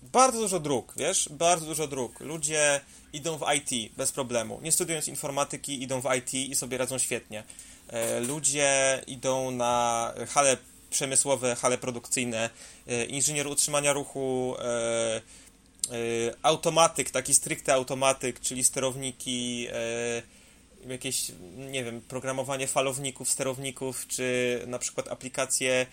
Bardzo dużo dróg, wiesz, bardzo dużo dróg. Ludzie idą w IT bez problemu. Nie studiując informatyki, idą w IT i sobie radzą świetnie. E, ludzie idą na hale przemysłowe, hale produkcyjne, e, inżynier utrzymania ruchu, e, automatyk, taki stricte automatyk, czyli sterowniki, jakieś, nie wiem, programowanie falowników, sterowników, czy na przykład aplikacje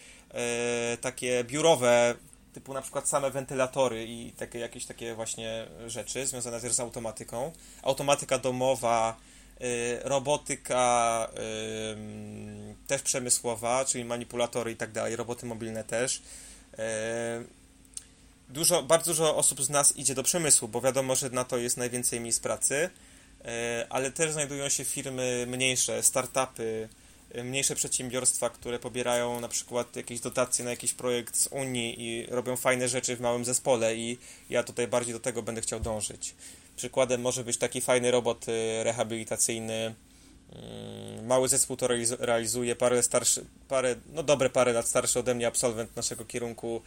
takie biurowe, typu na przykład same wentylatory i takie jakieś takie właśnie rzeczy związane też z automatyką. Automatyka domowa, y, robotyka y, też przemysłowa, czyli manipulatory i tak dalej, roboty mobilne też. Y, dużo, bardzo dużo osób z nas idzie do przemysłu, bo wiadomo, że na to jest najwięcej miejsc pracy, ale też znajdują się firmy mniejsze, startupy, mniejsze przedsiębiorstwa, które pobierają na przykład jakieś dotacje na jakiś projekt z Unii i robią fajne rzeczy w małym zespole i ja tutaj bardziej do tego będę chciał dążyć. Przykładem może być taki fajny robot y, rehabilitacyjny. Mm, mały zespół to realizuje, parę starszy, parę, no dobre parę lat starszy ode mnie absolwent naszego kierunku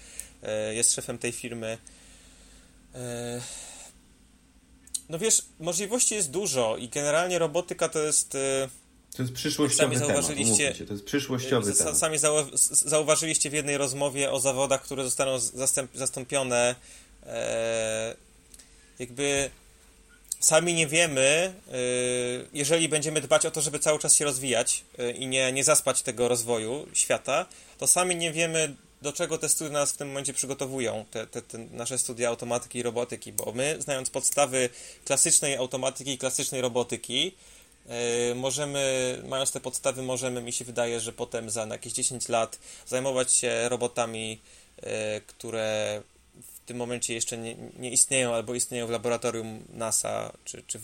y, jest szefem tej firmy. Y, no wiesz, możliwości jest dużo i generalnie robotyka to jest to jest przyszłościowy sami zauważyliście, temat, to jest przyszłościowy temat. Sami zauważyliście w jednej rozmowie o zawodach, które zostaną zastąpione e, jakby sami nie wiemy, e, jeżeli będziemy dbać o to, żeby cały czas się rozwijać e, i nie, nie zaspać tego rozwoju świata, to sami nie wiemy, do czego te studia nas w tym momencie przygotowują, te, te, te, nasze studia automatyki i robotyki, bo my, znając podstawy klasycznej automatyki i klasycznej robotyki, możemy, mając te podstawy, możemy, mi się wydaje, że potem za jakieś 10 lat zajmować się robotami, e, które w tym momencie jeszcze nie, nie istnieją albo istnieją w laboratorium NASA czy, czy,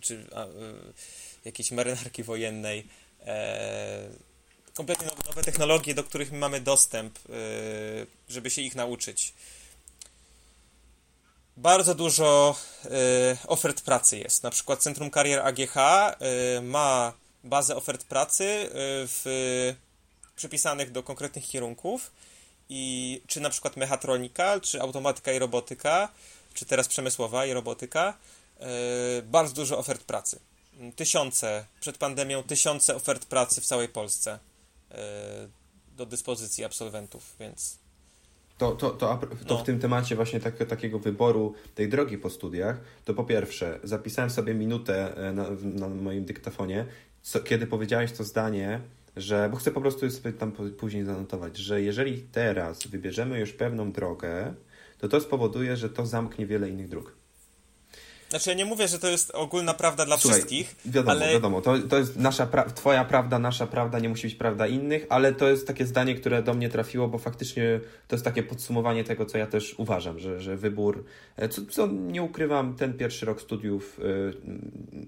czy a, e, jakiejś marynarki wojennej. Kompletnie nowe technologie, do których mamy dostęp, żeby się ich nauczyć bardzo dużo y, ofert pracy jest. Na przykład Centrum Karier AGH y, ma bazę ofert pracy y, w, przypisanych do konkretnych kierunków i czy na przykład mechatronika, czy automatyka i robotyka, czy teraz przemysłowa i robotyka, bardzo dużo ofert pracy. Tysiące, przed pandemią tysiące ofert pracy w całej Polsce do dyspozycji absolwentów, więc to, to, to, to no. w tym temacie właśnie tak, takiego wyboru tej drogi po studiach, to po pierwsze zapisałem sobie minutę e, na, na moim dyktafonie, co, kiedy powiedziałeś to zdanie, że, bo chcę po prostu sobie tam później zanotować, że jeżeli teraz wybierzemy już pewną drogę, to to spowoduje, że to zamknie wiele innych dróg. Znaczy ja nie mówię, że to jest ogólna prawda dla Słuchaj, wszystkich, wiadomo, ale... wiadomo, to, to jest nasza pra twoja prawda, nasza prawda, nie musi być prawda innych, ale to jest takie zdanie, które do mnie trafiło, bo faktycznie to jest takie podsumowanie tego, co ja też uważam, że, że wybór, e, co, co nie ukrywam, ten pierwszy rok studiów, yy,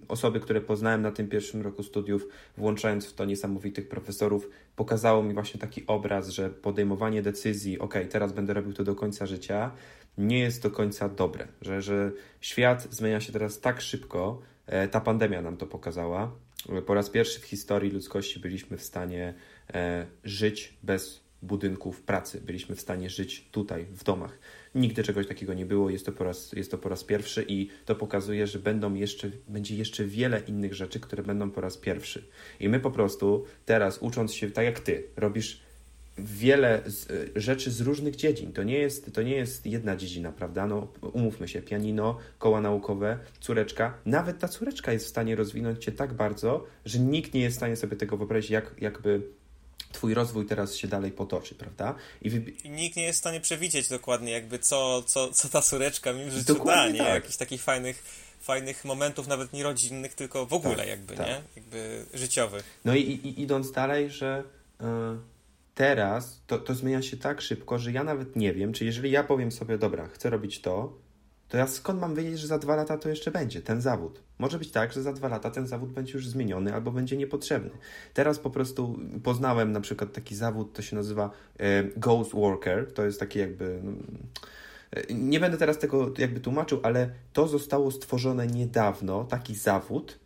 osoby, które poznałem na tym pierwszym roku studiów, włączając w to niesamowitych profesorów, pokazało mi właśnie taki obraz, że podejmowanie decyzji, ok, teraz będę robił to do końca życia, nie jest do końca dobre, że, że świat zmienia się teraz tak szybko, e, ta pandemia nam to pokazała. Po raz pierwszy w historii ludzkości byliśmy w stanie e, żyć bez budynków pracy, byliśmy w stanie żyć tutaj, w domach. Nigdy czegoś takiego nie było, jest to po raz, jest to po raz pierwszy i to pokazuje, że będą jeszcze, będzie jeszcze wiele innych rzeczy, które będą po raz pierwszy. I my po prostu teraz, ucząc się tak jak ty, robisz wiele z, e, rzeczy z różnych dziedzin. To nie, jest, to nie jest jedna dziedzina, prawda? No, umówmy się, pianino, koła naukowe, córeczka. Nawet ta córeczka jest w stanie rozwinąć cię tak bardzo, że nikt nie jest w stanie sobie tego wyobrazić, jak, jakby twój rozwój teraz się dalej potoczy, prawda? I, wy... I nikt nie jest w stanie przewidzieć dokładnie jakby co, co, co ta córeczka mi w życiu dokładnie da, nie? Tak. Jakichś takich fajnych fajnych momentów, nawet nie rodzinnych, tylko w ogóle tak, jakby, tak. nie? Jakby życiowych. No i, i idąc dalej, że... Yy teraz to, to zmienia się tak szybko, że ja nawet nie wiem, czy jeżeli ja powiem sobie, dobra, chcę robić to, to ja skąd mam wiedzieć, że za dwa lata to jeszcze będzie, ten zawód? Może być tak, że za dwa lata ten zawód będzie już zmieniony albo będzie niepotrzebny. Teraz po prostu poznałem na przykład taki zawód, to się nazywa e, Ghost Worker, to jest taki jakby... No, e, nie będę teraz tego jakby tłumaczył, ale to zostało stworzone niedawno, taki zawód,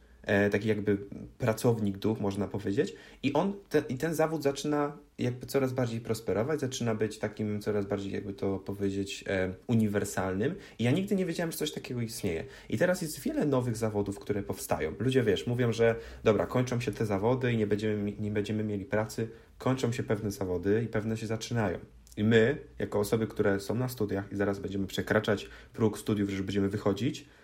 taki jakby pracownik duch, można powiedzieć. I on, te, i ten zawód zaczyna jakby coraz bardziej prosperować, zaczyna być takim coraz bardziej, jakby to powiedzieć, e, uniwersalnym. I ja nigdy nie wiedziałem, że coś takiego istnieje. I teraz jest wiele nowych zawodów, które powstają. Ludzie, wiesz, mówią, że dobra, kończą się te zawody i nie będziemy, nie będziemy mieli pracy, kończą się pewne zawody i pewne się zaczynają. I my, jako osoby, które są na studiach i zaraz będziemy przekraczać próg studiów, że będziemy wychodzić, E,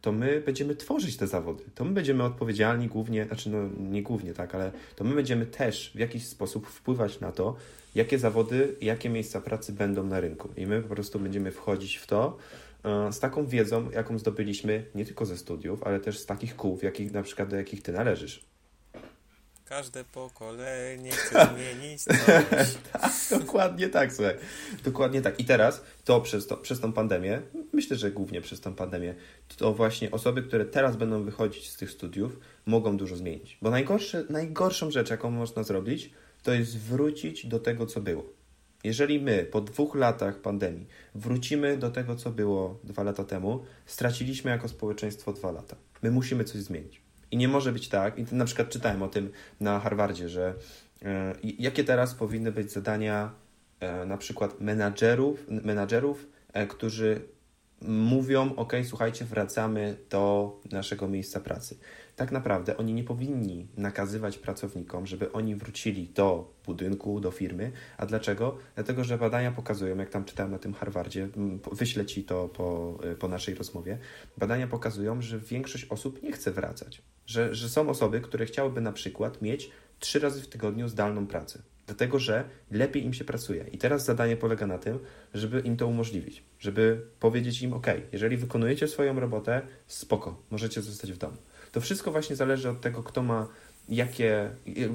to my będziemy tworzyć te zawody. To my będziemy odpowiedzialni głównie, znaczy no nie głównie tak, ale to my będziemy też w jakiś sposób wpływać na to, jakie zawody, jakie miejsca pracy będą na rynku. I my po prostu będziemy wchodzić w to e, z taką wiedzą, jaką zdobyliśmy nie tylko ze studiów, ale też z takich kół, jakich, na przykład do jakich ty należysz. Każde pokolenie chce zmienić coś. <laughs> tak, dokładnie tak, słuchaj. Dokładnie tak. I teraz to przez, to przez tą pandemię, myślę, że głównie przez tą pandemię, to właśnie osoby, które teraz będą wychodzić z tych studiów, mogą dużo zmienić. Bo najgorsze, najgorszą rzecz, jaką można zrobić, to jest wrócić do tego, co było. Jeżeli my po dwóch latach pandemii wrócimy do tego, co było dwa lata temu, straciliśmy jako społeczeństwo dwa lata. My musimy coś zmienić. I nie może być tak, i na przykład czytałem o tym na Harvardzie, że e, jakie teraz powinny być zadania e, na przykład menadżerów, menadżerów e, którzy mówią, ok, słuchajcie, wracamy do naszego miejsca pracy. Tak naprawdę oni nie powinni nakazywać pracownikom, żeby oni wrócili do budynku, do firmy. A dlaczego? Dlatego, że badania pokazują, jak tam czytałem na tym Harvardzie, wyślę Ci to po, po naszej rozmowie, badania pokazują, że większość osób nie chce wracać. Że, że są osoby, które chciałyby na przykład mieć trzy razy w tygodniu zdalną pracę dlatego że lepiej im się pracuje. I teraz zadanie polega na tym, żeby im to umożliwić, żeby powiedzieć im: OK, jeżeli wykonujecie swoją robotę, spoko, możecie zostać w domu. To wszystko właśnie zależy od tego, kto ma jakie,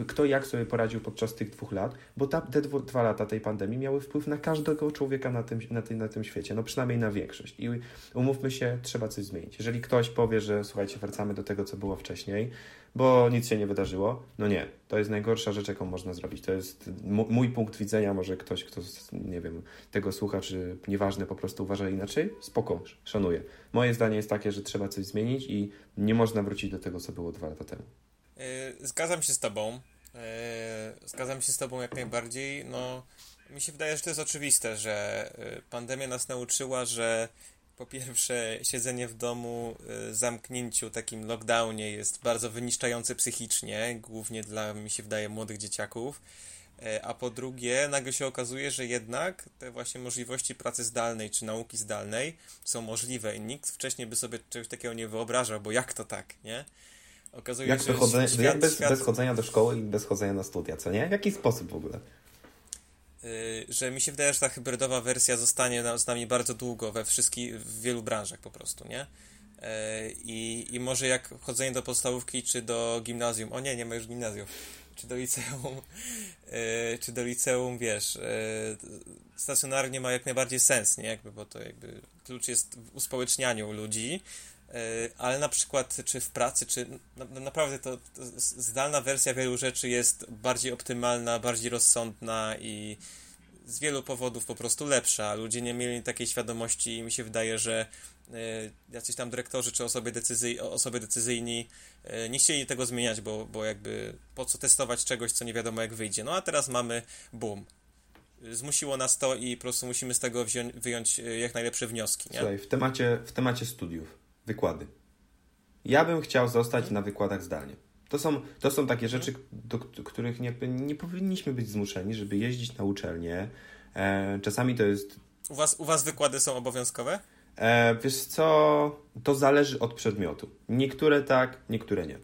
kto jak sobie poradził podczas tych dwóch lat, bo ta, te dwo, dwa lata tej pandemii miały wpływ na każdego człowieka na tym, na, tym, na tym świecie, no przynajmniej na większość. I umówmy się, trzeba coś zmienić. Jeżeli ktoś powie, że słuchajcie, wracamy do tego, co było wcześniej, bo nic się nie wydarzyło, no nie, to jest najgorsza rzecz, jaką można zrobić. To jest mój punkt widzenia, może ktoś, kto, nie wiem, tego słucha, czy nieważne, po prostu uważa inaczej, spoko, szanuję. Moje zdanie jest takie, że trzeba coś zmienić i nie można wrócić do tego, co było dwa lata temu. Yy, zgadzam się z Tobą. Yy, zgadzam się z Tobą jak najbardziej. No, mi się wydaje, że to jest oczywiste, że yy, pandemia nas nauczyła, że po pierwsze, siedzenie w domu, zamknięciu, takim lockdownie jest bardzo wyniszczające psychicznie, głównie dla, mi się wydaje, młodych dzieciaków. A po drugie, nagle się okazuje, że jednak te właśnie możliwości pracy zdalnej czy nauki zdalnej są możliwe i nikt wcześniej by sobie czegoś takiego nie wyobrażał, bo jak to tak, nie? Okazuje jak się, że świat, jak bez, świat... bez chodzenia do szkoły i bez chodzenia na studia, co nie? W jaki sposób w ogóle? Yy, że mi się wydaje, że ta hybrydowa wersja zostanie z nami bardzo długo we wszystkich, w wielu branżach po prostu, nie? Yy, I, I może jak chodzenie do podstawówki czy do gimnazjum, o nie, nie ma już gimnazjum, <laughs> czy do liceum, yy, czy do liceum, wiesz, stacjonarnie ma jak najbardziej sens, nie? Jakby, bo to jakby klucz jest w uspołecznianiu ludzi, ale na przykład czy w pracy, czy na, naprawdę to, to, zdalna wersja wielu rzeczy jest bardziej optymalna, bardziej rozsądna i z wielu powodów po prostu lepsza. Ludzie nie mieli takiej świadomości i mi się wydaje, że y, jacyś tam dyrektorzy czy osoby, osoby decyzyjni y, nie chcieli tego zmieniać, bo, bo jakby po co testować czegoś, co nie wiadomo jak wyjdzie. No a teraz mamy boom. Zmusiło nas to i po prostu musimy z tego wziąć, wyjąć jak najlepsze wnioski. Nie? Słuchaj, w temacie, w temacie studiów wykłady. Ja bym chciał zostać na wykładach zdalnie. To są, to są takie rzeczy, do, których nie, nie powinniśmy być zmuszeni, żeby jeździć na uczelnię. E, czasami to jest. U was, u was wykłady są obowiązkowe? E, wiesz co, to zależy od przedmiotu. Niektóre tak, niektóre nie.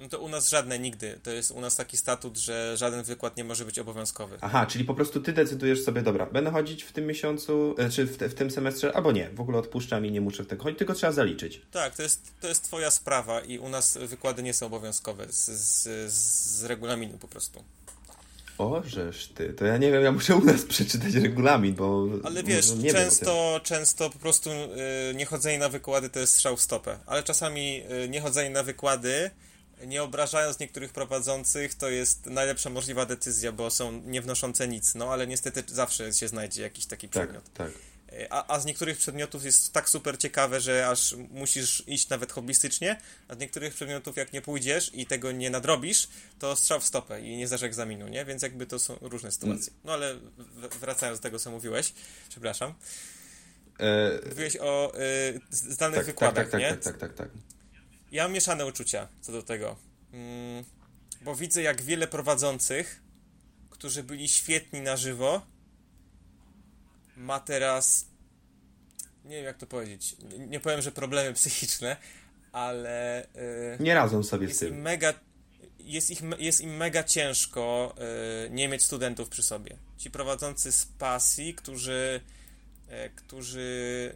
No to u nas żadne nigdy. To jest u nas taki statut, że żaden wykład nie może być obowiązkowy. Aha, czyli po prostu ty decydujesz sobie, dobra, będę chodzić w tym miesiącu, e, czy w, te, w tym semestrze, albo nie, w ogóle odpuszczam i nie muszę w tego chodzić, tylko trzeba zaliczyć. Tak, to jest, to jest twoja sprawa i u nas wykłady nie są obowiązkowe z, z, z regulaminu po prostu. Ożeż ty, to ja nie wiem, ja muszę u nas przeczytać regulamin, bo... Ale wiesz, często, często po prostu y, niechodzenie na wykłady to jest strzał w stopę, ale czasami y, niechodzenie na wykłady, nie obrażając niektórych prowadzących, to jest najlepsza możliwa decyzja, bo są niewnoszące nic, no ale niestety zawsze się znajdzie jakiś taki tak, przedmiot. Tak, a, a z niektórych przedmiotów jest tak super ciekawe, że aż musisz iść nawet hobbystycznie, a z niektórych przedmiotów jak nie pójdziesz i tego nie nadrobisz, to strzał w stopę i nie zdasz egzaminu, nie? Więc jakby to są różne sytuacje. No ale wracając do tego, co mówiłeś, przepraszam. E... Mówiłeś o y, zdalnych tak, wykładach, tak, tak, nie? Tak, tak, tak, tak. Ja mam mieszane uczucia co do tego. Mm, bo widzę, jak wiele prowadzących, którzy byli świetni na żywo, ma teraz. Nie wiem, jak to powiedzieć. Nie, powiem, że problemy psychiczne, ale. Yy, nie radzą sobie z tym. Mega, jest, ich, jest im mega ciężko yy, nie mieć studentów przy sobie. Ci prowadzący z pasji, którzy. Yy, którzy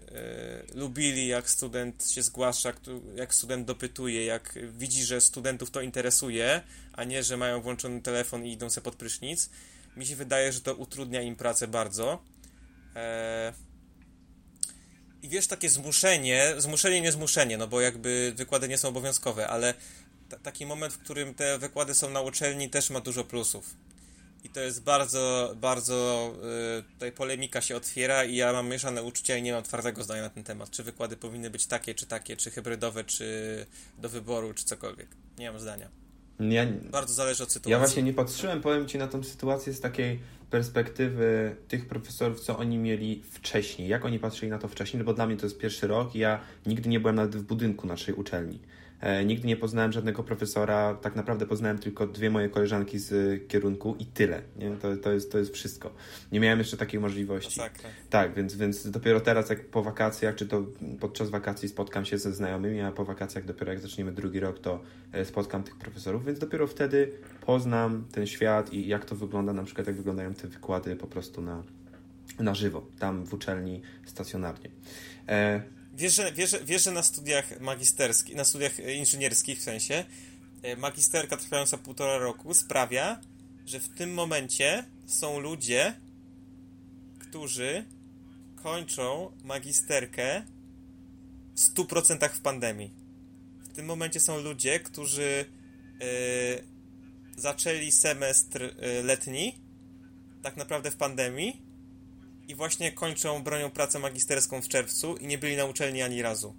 y, lubili, jak student się zgłasza, jak student dopytuje, jak widzi, że studentów to interesuje, a nie, że mają włączony telefon i idą sobie pod prysznic. Mi się wydaje, że to utrudnia im pracę bardzo E, I wiesz, takie zmuszenie, zmuszenie, nie zmuszenie, no bo jakby wykłady nie są obowiązkowe, ale taki moment, w którym te wykłady są na uczelni, też ma dużo plusów. I to jest bardzo, bardzo. Yy, tutaj polemika się otwiera, i ja mam mieszane uczucia i nie mam twardego zdania na ten temat. Czy wykłady powinny być takie, czy takie, czy hybrydowe, czy do wyboru, czy cokolwiek. Nie mam zdania. Ja, bardzo zależy od sytuacji. Ja właśnie nie patrzyłem, powiem Ci, na tą sytuację z takiej perspektywy tych profesorów, co oni mieli wcześniej, jak oni patrzyli na to wcześniej, no bo dla mnie to jest pierwszy rok i ja nigdy nie byłem nawet w budynku naszej uczelni. E, nigdy nie poznałem żadnego profesora, tak naprawdę poznałem tylko dwie moje koleżanki z kierunku i tyle. Nie? To, to, jest, to jest wszystko. Nie miałem jeszcze takiej możliwości. Masakra. Tak, więc, więc dopiero teraz, jak po wakacjach, czy to podczas wakacji spotkam się ze znajomymi, a po wakacjach dopiero jak zaczniemy drugi rok, to e, spotkam tych profesorów, więc dopiero wtedy poznam ten świat i jak to wygląda, na przykład jak wyglądają te wykłady po prostu na, na żywo, tam w uczelni stacjonarnie. E, Wiesz, że, wiesz, wiesz, że na studiach magisterskich, na studiach inżynierskich w sensie, e, magisterka trwająca półtora roku sprawia, że w tym momencie są ludzie, którzy kończą magisterkę w 100% w pandemii. W tym momencie są ludzie, którzy yy, zaczęli semestr yy, letni tak naprawdę w pandemii i właśnie kończą bronią pracę magisterską w czerwcu i nie byli na uczelni ani razu.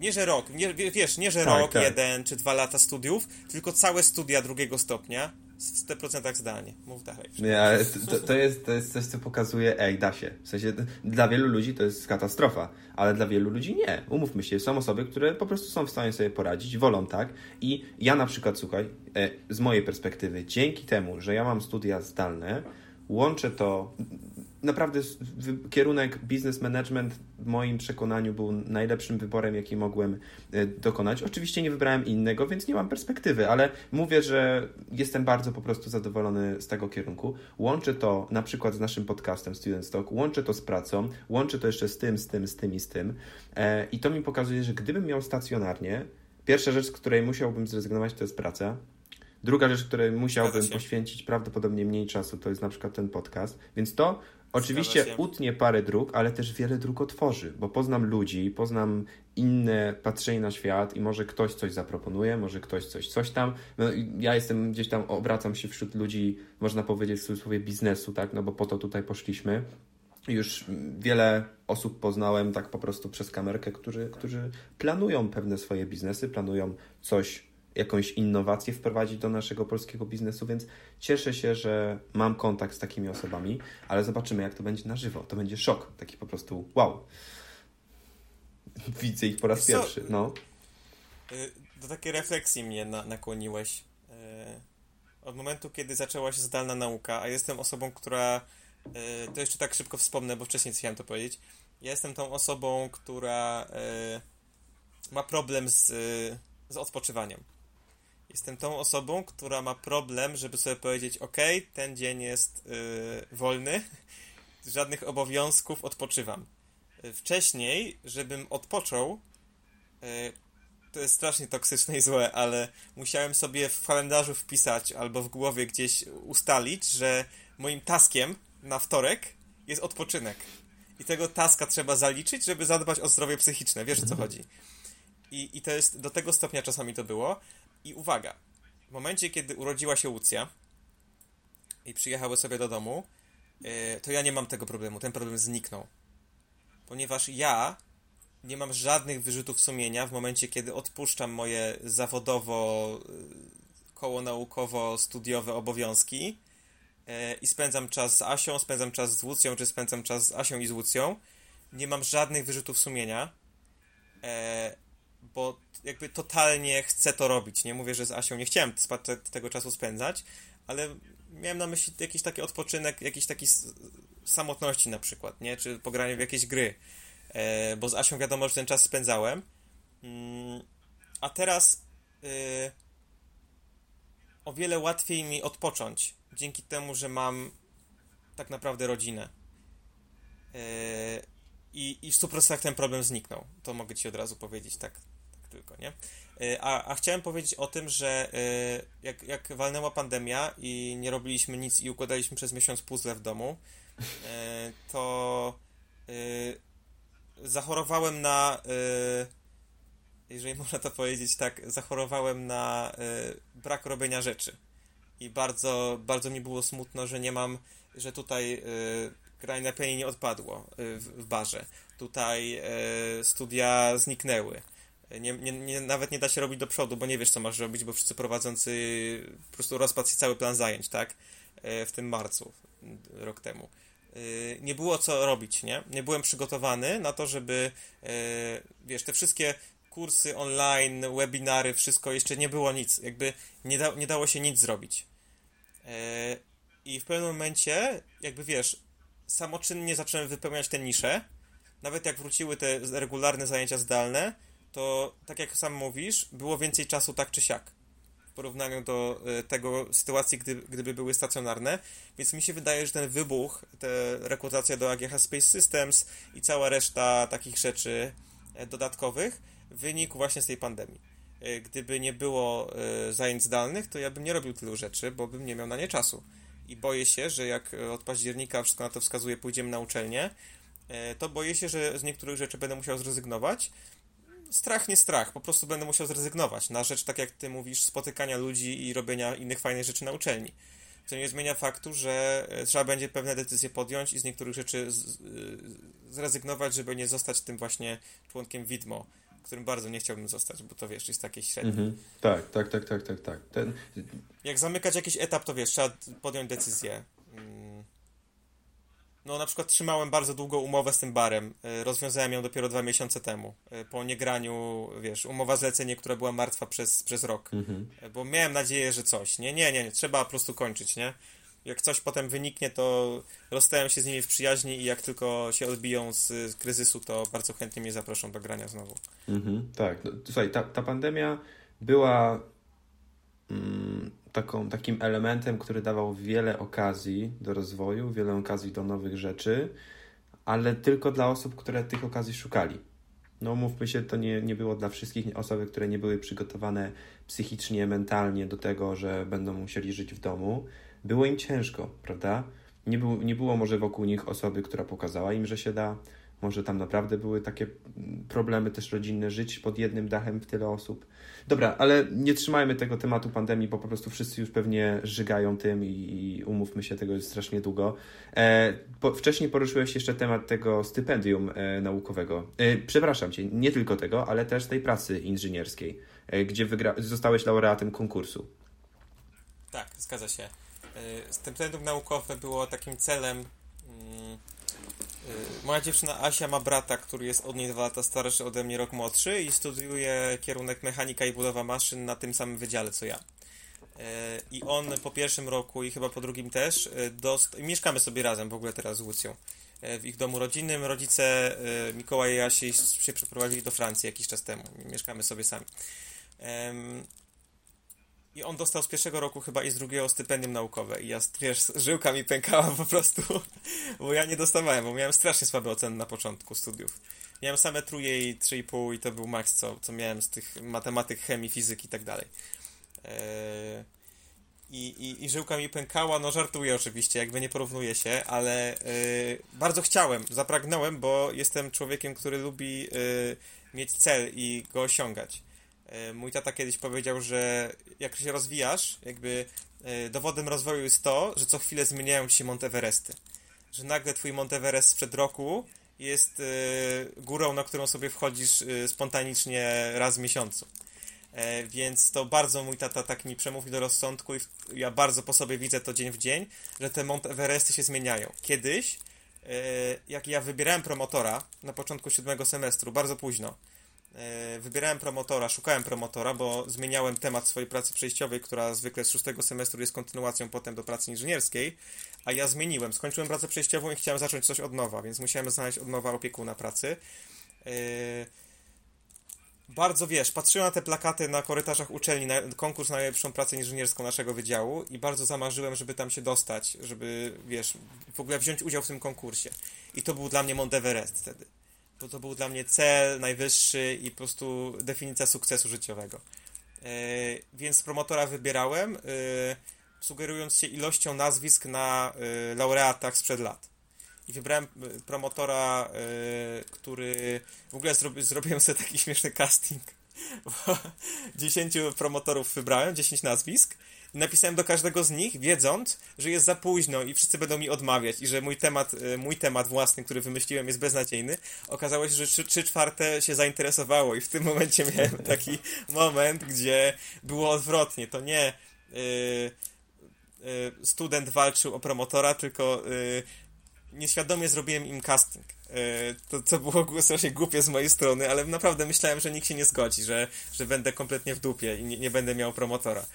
Nie, że rok, nie, wiesz, nie, że tak, rok, tak. jeden czy dwa lata studiów, tylko całe studia drugiego stopnia w 100% zdalnie. Mów dalej. Nie, ale to, to, jest, to jest coś, co pokazuje, ej, da się. W sensie, dla wielu ludzi to jest katastrofa, ale dla wielu ludzi nie. Umówmy się, są osoby, które po prostu są w stanie sobie poradzić, wolą tak. I ja na przykład, słuchaj, e, z mojej perspektywy, dzięki temu, że ja mam studia zdalne, łączę to. Naprawdę kierunek business management w moim przekonaniu był najlepszym wyborem, jaki mogłem e, dokonać. Oczywiście nie wybrałem innego, więc nie mam perspektywy, ale mówię, że jestem bardzo po prostu zadowolony z tego kierunku. Łączę to na przykład z naszym podcastem Student Stock, łączę to z pracą, łączę to jeszcze z tym, z tym, z tym i z tym. E, I to mi pokazuje, że gdybym miał stacjonarnie, pierwsza rzecz, z której musiałbym zrezygnować, to jest praca Druga rzecz, której musiałbym poświęcić prawdopodobnie mniej czasu, to jest na przykład ten podcast. Więc to oczywiście utnie parę dróg, ale też wiele dróg otworzy, bo poznam ludzi, poznam inne patrzenie na świat i może ktoś coś zaproponuje, może ktoś coś, coś tam. No, ja jestem gdzieś tam, obracam się wśród ludzi, można powiedzieć w cudzysłowie biznesu, tak, no bo po to tutaj poszliśmy. Już wiele osób poznałem tak po prostu przez kamerkę, którzy, którzy planują pewne swoje biznesy, planują coś jakąś innowację wprowadzić do naszego polskiego biznesu, więc cieszę się, że mam kontakt z takimi osobami, ale zobaczymy, jak to będzie na żywo. To będzie szok, taki po prostu wow. <laughs> Widzę ich po raz pierwszy, no. Y, do takiej refleksji mnie na, nakłoniłeś. Y, od momentu, kiedy zaczęła się zdalna nauka, a jestem osobą, która. Y, to jeszcze tak szybko wspomnę, bo wcześniej chciałem to powiedzieć. Ja jestem tą osobą, która ma problem z, z odpoczywaniem. Jestem tą osobą, która ma problem, żeby sobie powiedzieć: OK, ten dzień jest yy, wolny, <laughs> żadnych obowiązków, odpoczywam. Wcześniej, żebym odpoczął, yy, to jest strasznie toksyczne i złe, ale musiałem sobie w kalendarzu wpisać albo w głowie gdzieś ustalić, że moim taskiem na wtorek jest odpoczynek. I tego taska trzeba zaliczyć, żeby zadbać o zdrowie psychiczne. Wiesz o co chodzi. I, I to jest, do tego stopnia czasami to było. I uwaga, w momencie, kiedy urodziła się Łucja i przyjechały sobie do domu, yy, to ja nie mam tego problemu. Ten problem zniknął. Ponieważ ja nie mam żadnych wyrzutów sumienia w momencie, kiedy odpuszczam moje zawodowo, y, koło naukowo-studiowe obowiązki e, i spędzam czas z Asią, spędzam czas z Łucją, czy spędzam czas z Asią i z Łucją. Nie mam żadnych wyrzutów sumienia, e, bo jakby totalnie chcę to robić. Nie mówię, że z Asią nie chciałem tego czasu spędzać, ale miałem na myśli jakiś taki odpoczynek, jakiś taki samotności na przykład, nie? Czy pogranie w jakieś gry. E, bo z Asią wiadomo, że ten czas spędzałem. Mm, a teraz e, o wiele łatwiej mi odpocząć dzięki temu, że mam tak naprawdę rodzinę. E, I, i w 100% ten problem zniknął. To mogę ci od razu powiedzieć, tak tylko, nie? A, a chciałem powiedzieć o tym, że jak, jak walnęła pandemia i nie robiliśmy nic i układaliśmy przez miesiąc puzzle w domu, to zachorowałem na. Jeżeli można to powiedzieć tak, zachorowałem na brak robienia rzeczy. I bardzo, bardzo mi było smutno, że nie mam, że tutaj yy, granie na pianinie nie odpadło w, w, barze. Tutaj studia zniknęły. Nie, nie, nie, nawet nie da się robić do przodu, bo nie wiesz, co masz robić, bo wszyscy prowadzący po prostu rozpadł cały plan zajęć, tak? Yy, w tym marcu, rok temu. Y, nie było co robić, nie? Nie byłem przygotowany na to, żeby, y, wiesz, te wszystkie kursy online, webinary, wszystko, jeszcze nie było nic. Jakby nie, da, nie dało się nic zrobić. I w pewnym momencie, jakby wiesz, samoczynnie zacząłem wypełniać te nisze. Nawet jak wróciły te regularne zajęcia zdalne, to tak jak sam mówisz, było więcej czasu tak czy siak porównaniu do e, tego sytuacji, gdy, gdyby były stacjonarne. Więc mi się wydaje, że ten wybuch, ta rekrutacja do AGH Space Systems i cała reszta takich rzeczy e, dodatkowych wynikł właśnie z tej pandemii. E, gdyby nie było zajęć zdalnych, to ja bym nie robił tylu rzeczy, bo bym nie miał na nie czasu. I boję się, że jak od października wszystko na to wskazuje, pójdziemy na uczelnię, to boję się, że z niektórych rzeczy będę musiał zrezygnować, strach nie strach, po prostu będę musiał zrezygnować na rzecz, tak jak ty mówisz, spotykania ludzi i robienia innych fajnych rzeczy na uczelni. Co nie zmienia faktu, że e, trzeba będzie pewne decyzje podjąć i z niektórych rzeczy e, zrezygnować, żeby nie zostać tym właśnie członkiem widmo, którym bardzo nie chciałbym zostać, bo to wiesz, jest takie średnie. Mhm. Tak, tak, tak, tak, tak, tak. Ten... Jak zamykać jakiś etap, to wiesz, trzeba podjąć decyzję. No na przykład trzymałem bardzo długo umowę z tym barem. E, rozwiązałem ją dopiero dwa miesiące temu. E, po niegraniu, wiesz, umowa zlecenie, która była martwa przez, przez rok. Mhm. E, bo miałem nadzieję, że coś. Nie, nie, nie, nie, trzeba po prostu kończyć, nie? Jak coś potem wyniknie, to rozstałem się z nimi w przyjaźni i jak tylko się odbiją z, z kryzysu, to bardzo chętnie mnie zaproszą do grania znowu. Mhm, tak. No, słuchaj, ta, ta pandemia była mm, taką, takim elementem, który dawał wiele okazji do rozwoju, wiele okazji do nowych rzeczy, ale tylko dla osób, które tych okazji szukali. No, mówmy się, to nie, nie było dla wszystkich osoby, które nie były przygotowane psychicznie, mentalnie do tego, że będą musieli żyć w domu. Było im ciężko, prawda? Nie, był, nie było może wokół nich osoby, która pokazała im, że się da. Może tam naprawdę były takie problemy też rodzinne, żyć pod jednym dachem w tyle osób. Dobra, ale nie trzymajmy tego tematu pandemii, bo po prostu wszyscy już pewnie żygają tym i, i umówmy się, tego jest strasznie długo. E, po, wcześniej poruszyłeś jeszcze temat tego stypendium e, naukowego. E, przepraszam cię, nie tylko tego, ale też tej pracy inżynierskiej, e, gdzie wygra- zostałeś laureatem konkursu. Tak, zgadza się. E, stypendium naukowe było takim celem moja dziewczyna Asia ma brata, który jest od niej dwa lata starszy, ode mnie rok młodszy i studiuje kierunek mechanika i budowa maszyn na tym samym wydziale co ja. Y, I on po pierwszym roku i chyba po drugim też y, dost... mieszkamy sobie razem w ogóle teraz z Łucją. W ich domu rodzinnym rodzice Mikołaj i Asi się przeprowadzili do Francji jakiś czas temu. Mieszkamy sobie sami. I on dostał z pierwszego roku chyba i z drugiego stypendium naukowe. I ja, wiesz, żyłka mi pękała po prostu, <laughs> bo ja nie dostawałem, bo miałem strasznie słabe oceny na początku studiów. Miałem same truje i 3,5 i to był maks, co, co miałem z tych matematyk, chemii, fizyki i tak dalej. E, I, i, I żyłka mi pękała, no żartuję oczywiście, jakby nie porównuje się, ale y, bardzo chciałem, zapragnąłem, bo jestem człowiekiem, który lubi y, mieć cel i go osiągać. Y, mój tata kiedyś powiedział, że jak się rozwijasz, jakby dowodem rozwoju jest to, że co chwilę zmieniają ci się Monteveresty. Że nagle twój Monteverest sprzed roku jest górą, na którą sobie wchodzisz spontanicznie raz w miesiącu. E, więc to bardzo mój tata tak mi przemówił do rozsądku i ja bardzo po sobie widzę to dzień w dzień, że te Mont Everesty się zmieniają. Kiedyś, e, jak ja wybierałem promotora na początku siódmego semestru, bardzo późno, e, wybierałem promotora, szukałem promotora, bo zmieniałem temat swojej pracy przejściowej, która zwykle z szóstego semestru jest kontynuacją potem do pracy inżynierskiej, a ja zmieniłem. Skończyłem pracę przejściową i chciałem zacząć coś od nowa, więc musiałem znaleźć od nowa opiekuna pracy bardzo wiesz, patrzyłem na te plakaty na korytarzach uczelni, na konkurs na najlepszą pracę inżynierską naszego wydziału i bardzo zamarzyłem, żeby tam się dostać, żeby, wiesz, w ogóle wziąć udział w tym konkursie. I to był dla mnie Mount Everest wtedy. Bo to był dla mnie cel najwyższy i po prostu definicja sukcesu życiowego. Yy, więc promotora wybierałem, yy, sugerując się ilością nazwisk na yy, laureatach sprzed lat i wybrałem promotora, który w ogóle zrobi, zrobiłem sobie taki <laughs> śmieszny casting. 10 <laughs> promotorów wybrałem, 10 nazwisk i napisałem do każdego z nich, wiedząc, że jest za późno i wszyscy będą mi odmawiać i że mój temat, y, mój temat własny, który wymyśliłem jest beznadziejny. Okazało się, że 3, 3 czwarte się zainteresowało i w tym momencie <laughs> miałem taki moment, gdzie było odwrotnie. To nie student walczył o promotora, tylko nieświadomie zrobiłem im casting. To, co było strasznie głupie z mojej strony, ale naprawdę myślałem, że nikt się nie zgodzi, że, że będę kompletnie w dupie i nie, nie będę miał promotora.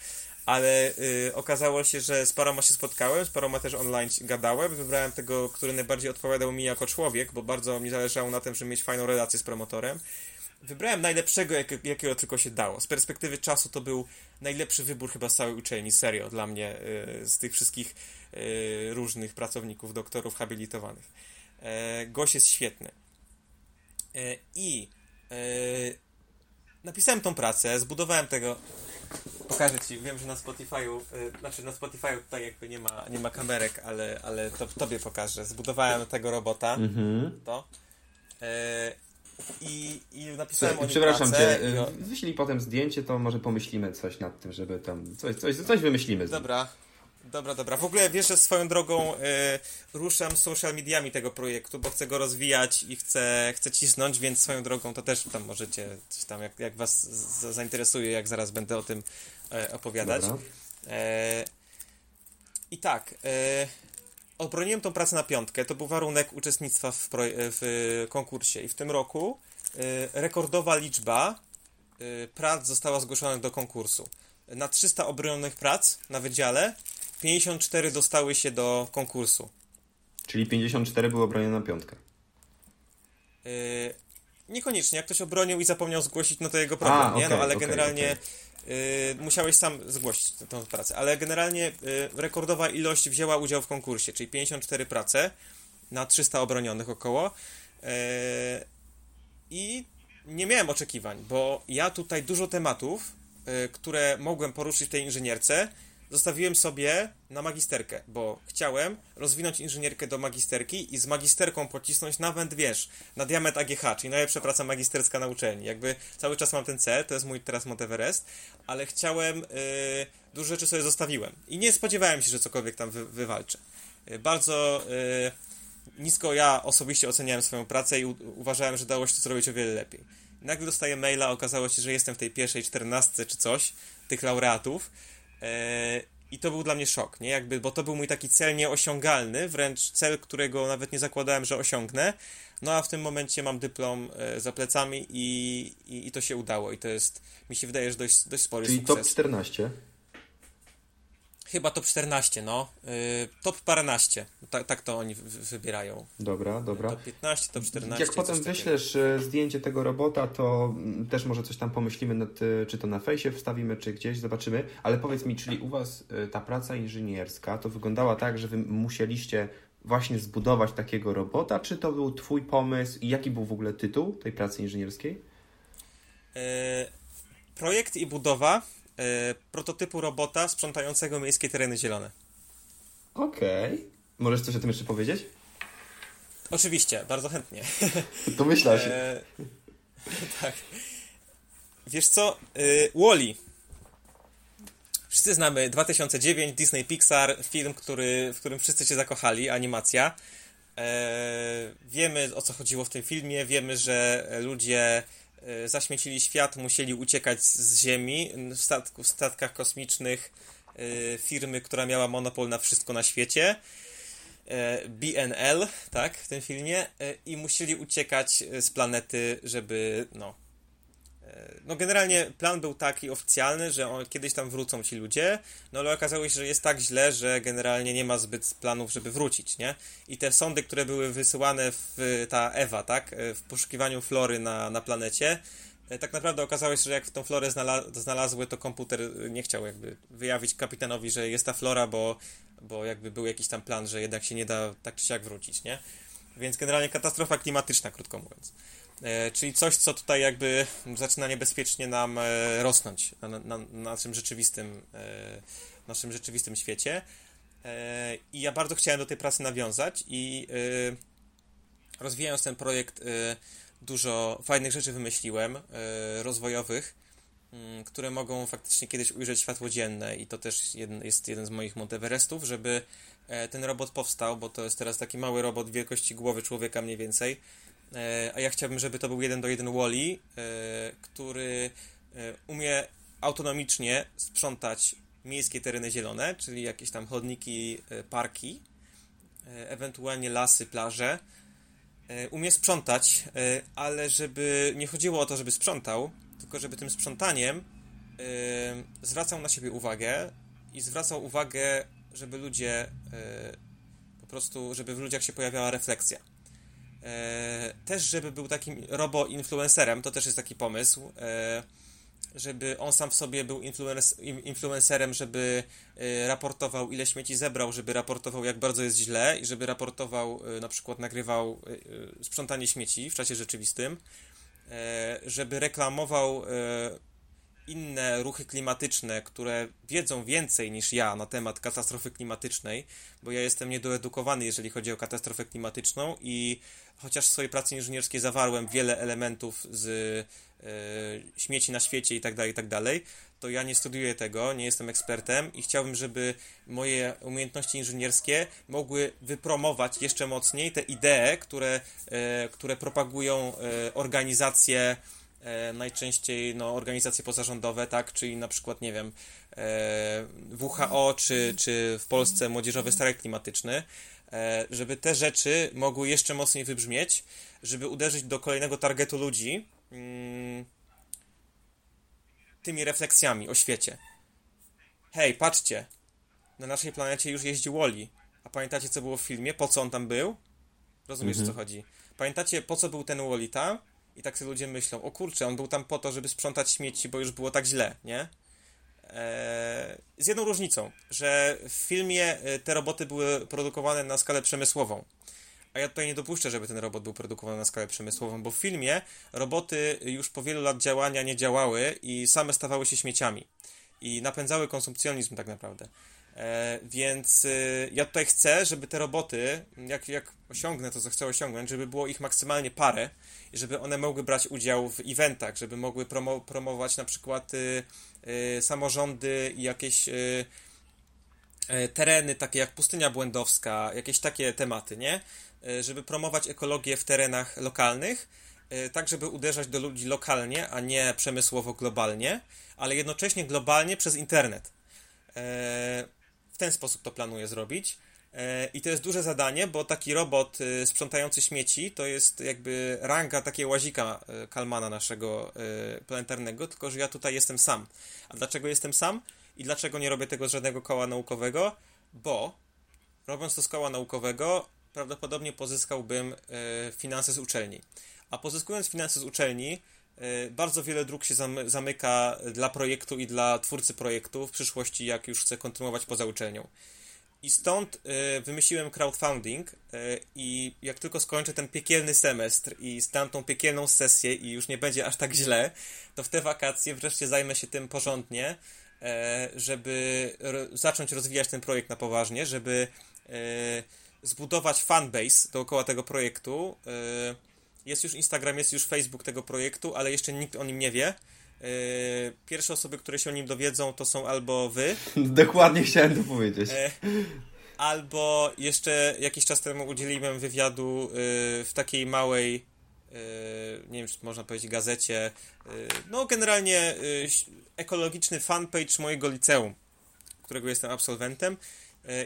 Ale y, okazało się, że z paroma się spotkałem, z paroma też online gadałem. Wybrałem tego, który najbardziej odpowiadał mi jako człowiek, bo bardzo mi zależało na tym, żeby mieć fajną relację z promotorem. Wybrałem najlepszego, jak, jakiego tylko się dało. Z perspektywy czasu to był najlepszy wybór chyba z całej uczelni, serio, dla mnie, y, z tych wszystkich y, różnych pracowników, doktorów habilitowanych. E, gość jest świetny. E, I e, napisałem tą pracę, zbudowałem tego. Pokażę ci, wiem, że na Spotify'u, znaczy na Spotify'u tutaj jakby nie ma, nie ma kamerek, ale, ale to tobie pokażę. Zbudowałem tego robota. Mhm. To. I, i napisałem Słuchaj, o Przepraszam pracę, cię, i... wyślij potem zdjęcie, to może pomyślimy coś nad tym, żeby tam coś, coś, coś wymyślimy. Dobra. Dobra, dobra. W ogóle wiesz, że swoją drogą y, ruszam social mediami tego projektu, bo chcę go rozwijać i chcę, chcę cisnąć, więc swoją drogą to też tam możecie coś tam, jak, jak was z, zainteresuje, jak zaraz będę o tym e, opowiadać. E, I tak, e, obroniłem tą pracę na piątkę. To był warunek uczestnictwa w, w konkursie. I w tym roku rekordowa liczba prac została zgłoszona do konkursu. Na 300 obronionych prac na wydziale 54 dostały się do konkursu. Czyli 54 było obronione na piątkę. Yy, niekoniecznie. Jak ktoś obronił i zapomniał zgłosić, no to jego problem, A, nie? Okay, no ale okay, generalnie okay. Y, musiałeś sam zgłosić tę pracę, ale generalnie y, rekordowa ilość wzięła udział w konkursie, czyli 54 prace na 300 obronionych około. Y, I nie miałem oczekiwań, bo ja tutaj dużo tematów, które mogłem poruszyć w tej inżynierce, zostawiłem sobie na magisterkę, bo chciałem rozwinąć inżynierkę do magisterki i z magisterką pocisnąć nawet, wiesz, na diamet AGH, czyli najlepsza praca magisterska na uczelni. Jakby cały czas mam ten cel, to jest mój teraz Monteverest, ale chciałem, yy, dużo rzeczy sobie zostawiłem i nie spodziewałem się, że cokolwiek tam wy, wywalczę. Yy, bardzo yy, nisko ja osobiście oceniałem swoją pracę i u, uważałem, że dało się to zrobić o wiele lepiej. nagle dostaję maila, okazało się, że jestem w tej pierwszej czternastce czy coś, tych laureatów, I to był dla mnie szok, nie? Jakby, bo to był mój taki cel nieosiągalny, wręcz cel, którego nawet nie zakładałem, że osiągnę. No a w tym momencie mam dyplom e, za plecami i, i, i to się udało. I to jest, mi się wydaje, że dość, dość spory Czyli sukces. top 14? Chyba top 14, no. Yy, top paręnaście. Tak, tak to oni wybierają. Dobra, dobra. Top 15, top 14. Jak potem wyślesz takiego. zdjęcie tego robota, to mm, też może coś tam pomyślimy, nad, y, czy to na fejsie wstawimy, czy gdzieś, zobaczymy. Ale powiedz mi, czyli u Was y, ta praca inżynierska to wyglądała tak, że Wy musieliście właśnie zbudować takiego robota, czy to był Twój pomysł i jaki był w ogóle tytuł tej pracy inżynierskiej? Projekt i budowa prototypu robota sprzątającego miejskie tereny zielone. Okej. Okay. Możesz coś o tym jeszcze powiedzieć? Oczywiście, bardzo chętnie. <laughs> To myślę się. E, tak. Wiesz co? Y, Wally. Wszyscy znamy 2009, Disney Pixar, film, który, w którym wszyscy się zakochali, animacja. E, wiemy o co chodziło w tym filmie, wiemy, że ludzie e, zaśmiecili świat, musieli uciekać z Ziemi w, statku, w statkach kosmicznych e, firmy, która miała monopol na wszystko na świecie. E, BNL, tak, w tym filmie, e, i musieli uciekać z planety, żeby, no, no generalnie plan był taki oficjalny, że on, kiedyś tam wrócą ci ludzie, no ale okazało się, że jest tak źle, że generalnie nie ma zbyt planów, żeby wrócić, nie? I te sondy, które były wysyłane w ta Ewa, tak? W poszukiwaniu flory na, na planecie, e, tak naprawdę okazało się, że jak tą florę znalazły, to komputer nie chciał jakby wyjawić kapitanowi, że jest ta flora, bo, bo jakby był jakiś tam plan, że jednak się nie da tak czy siak wrócić, nie? Więc generalnie katastrofa klimatyczna, krótko mówiąc. E, czyli coś, co tutaj jakby zaczyna niebezpiecznie nam e, rosnąć na, na, na naszym rzeczywistym, e, naszym rzeczywistym świecie. I ja bardzo chciałem do tej pracy nawiązać i rozwijając ten projekt dużo fajnych rzeczy wymyśliłem, rozwojowych, mm, które mogą faktycznie kiedyś ujrzeć światło dzienne i to też jest jeden z moich Monteverestów, żeby ten robot powstał, bo to jest teraz taki mały robot wielkości głowy człowieka mniej więcej, a ja chciałbym, żeby to był jeden do jeden Wally, e, który e, umie autonomicznie sprzątać miejskie tereny zielone, czyli jakieś tam chodniki, parki, ewentualnie lasy, plaże. Umie sprzątać, ale żeby nie chodziło o to, żeby sprzątał, tylko żeby tym sprzątaniem zwracał na siebie uwagę i zwracał uwagę, żeby ludzie po prostu, żeby w ludziach się pojawiała refleksja. E, też, żeby był takim robo-influencerem, to też jest taki pomysł, e, żeby on sam w sobie był influencerem, żeby e, raportował, ile śmieci zebrał, żeby raportował, jak bardzo jest źle i żeby raportował, na przykład nagrywał sprzątanie śmieci w czasie rzeczywistym, żeby reklamował inne ruchy klimatyczne, które wiedzą więcej niż ja na temat katastrofy klimatycznej, bo ja jestem niedoedukowany, jeżeli chodzi o katastrofę klimatyczną i chociaż w swojej pracy inżynierskiej zawarłem wiele elementów z e, śmieci na świecie i tak dalej, i tak dalej, to ja nie studiuję tego, nie jestem ekspertem i chciałbym, żeby moje umiejętności inżynierskie mogły wypromować jeszcze mocniej te idee, które, e, które propagują e, organizacje, najczęściej no, organizacje pozarządowe, tak, czyli na przykład, nie wiem, WHO, czy, czy w Polsce Młodzieżowy Strajk Klimatyczny, E, żeby te rzeczy mogły jeszcze mocniej wybrzmieć, żeby uderzyć do kolejnego targetu ludzi mm, tymi refleksjami o świecie. Hej, patrzcie, na naszej planecie już jeździł Wally. A pamiętacie, co było w filmie? Po co on tam był? Rozumiesz, mhm. o co chodzi? Pamiętacie, po co był ten Wally tam? I tak sobie ludzie myślą, o kurczę, on był tam po to, żeby sprzątać śmieci, bo już było tak źle, nie? z jedną różnicą, że w filmie e, te roboty były produkowane na skalę przemysłową. A ja tutaj nie dopuszczę, żeby ten robot był produkowany na skalę przemysłową, bo w filmie roboty już po wielu lat działania nie działały i same stawały się śmieciami. I napędzały konsumpcjonizm tak naprawdę. E, więc e, ja tutaj chcę, żeby te roboty, jak, jak osiągnę to, co chcę osiągnąć, żeby było ich maksymalnie parę i żeby one mogły brać udział w eventach, żeby mogły promo promować na przykład y, y, samorządy i jakieś y, tereny takie jak pustynia błędowska, jakieś takie tematy, nie? Żeby promować ekologię w terenach lokalnych, tak żeby uderzać do ludzi lokalnie, a nie przemysłowo globalnie, ale jednocześnie globalnie przez internet. Ten sposób to planuję zrobić. E, I to jest duże zadanie, bo taki robot y, sprzątający śmieci to jest jakby ranga takiego łazika y, Kalmana naszego planetarnego, tylko że ja tutaj jestem sam. A dlaczego jestem sam? I dlaczego nie robię tego z żadnego koła naukowego? Bo robiąc to z koła naukowego, prawdopodobnie pozyskałbym finanse z uczelni. A pozyskując finanse z uczelni, bardzo wiele dróg się zamyka dla projektu i dla twórcy projektu w przyszłości, jak już chce kontynuować poza uczelnią. I stąd y, wymyśliłem crowdfunding y, i jak tylko skończę ten piekielny semestr i stam tą piekielną sesję i już nie będzie aż tak źle, to w te wakacje wreszcie zajmę się tym porządnie, żeby zacząć rozwijać ten projekt na poważnie, żeby zbudować fanbase dookoła tego projektu. Jest już Instagram, jest już Facebook tego projektu, ale jeszcze nikt o nim nie wie. Yy, pierwsze osoby, które się o nim dowiedzą, to są albo wy. <laughs> Dokładnie chciałem to powiedzieć. Yy, albo jeszcze jakiś czas temu udzieliłem wywiadu yy, w takiej małej, nie wiem, czy można powiedzieć gazecie, no generalnie ekologiczny fanpage mojego liceum, którego jestem absolwentem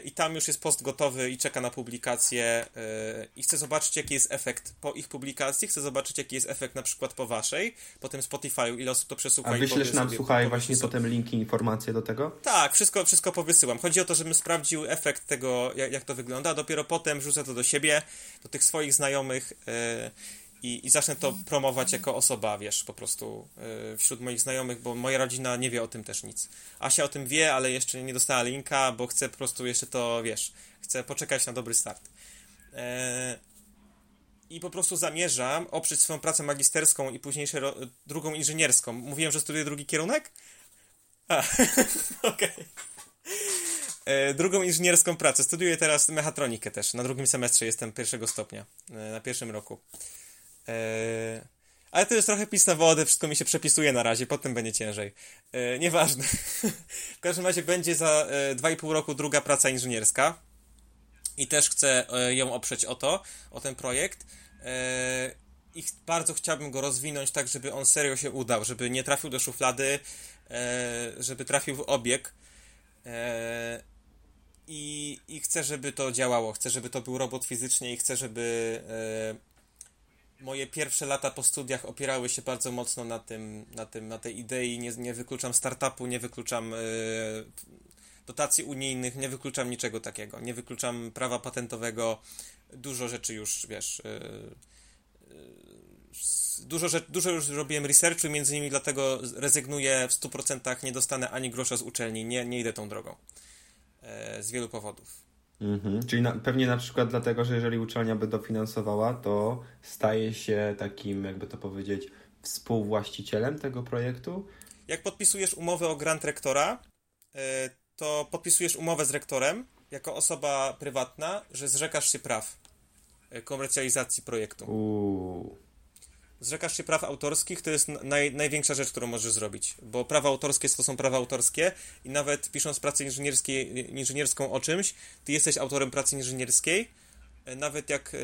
i tam już jest post gotowy i czeka na publikację e, i chcę zobaczyć, jaki jest efekt po ich publikacji, chcę zobaczyć, jaki jest efekt na przykład po waszej, po tym Spotify'u, ile osób to przesłucha. A wyślesz nam, sobie, słuchaj, właśnie sobie. potem linki, informacje do tego? Tak, wszystko, wszystko powysyłam. Chodzi o to, żebym sprawdził efekt tego, jak, jak to wygląda, a dopiero potem rzucę to do siebie, do tych swoich znajomych yy, i, i zacznę to promować jako osoba, wiesz, po prostu yy, wśród moich znajomych, bo moja rodzina nie wie o tym też nic. Asia o tym wie, ale jeszcze nie dostała linka, bo chcę po prostu jeszcze to, wiesz, chcę poczekać na dobry start. Yy, I po prostu zamierzam oprzeć swoją pracę magisterską i późniejszą drugą inżynierską. Mówiłem, że studiuję drugi kierunek? A, <laughs> okej. Okay. E, drugą inżynierską pracę. Studiuję teraz mechatronikę też. Na drugim semestrze jestem pierwszego stopnia. E, na pierwszym roku. Eee, ale to jest trochę pis na wodę, wszystko mi się przepisuje na razie, potem będzie ciężej. Eee, nieważne. <laughs> w każdym razie będzie za e, 2,5 roku druga praca inżynierska i też chcę e, ją oprzeć o to, o ten projekt. E, I bardzo chciałbym go rozwinąć tak, żeby on serio się udał, żeby nie trafił do szuflady, e, żeby trafił w obieg. E, I, I chcę, żeby to działało. Chcę, żeby to był robot fizycznie i chcę, żeby e, moje pierwsze lata po studiach opierały się bardzo mocno na tym, na tym, na tej idei. Nie, nie wykluczam startupu, nie wykluczam yy, dotacji unijnych, nie wykluczam niczego takiego. Nie wykluczam prawa patentowego. Dużo rzeczy już, wiesz, yy, yy, dużo, rzecz, dużo już robiłem researchu między innymi dlatego rezygnuję w 100%, nie dostanę ani grosza z uczelni, nie, nie idę tą drogą. z wielu powodów. Mhm. Czyli na, pewnie na przykład dlatego, że jeżeli uczelnia by dofinansowała, to staje się takim, jakby to powiedzieć, współwłaścicielem tego projektu? Jak podpisujesz umowę o grant rektora, e, to podpisujesz umowę z rektorem jako osoba prywatna, że zrzekasz się praw e, komercjalizacji projektu. Uuu zrzekasz się praw autorskich, to jest naj, największa rzecz, którą możesz zrobić, bo prawa autorskie to są prawa autorskie i nawet pisząc pracę inżynierską o czymś, ty jesteś autorem pracy inżynierskiej, e, nawet jak e,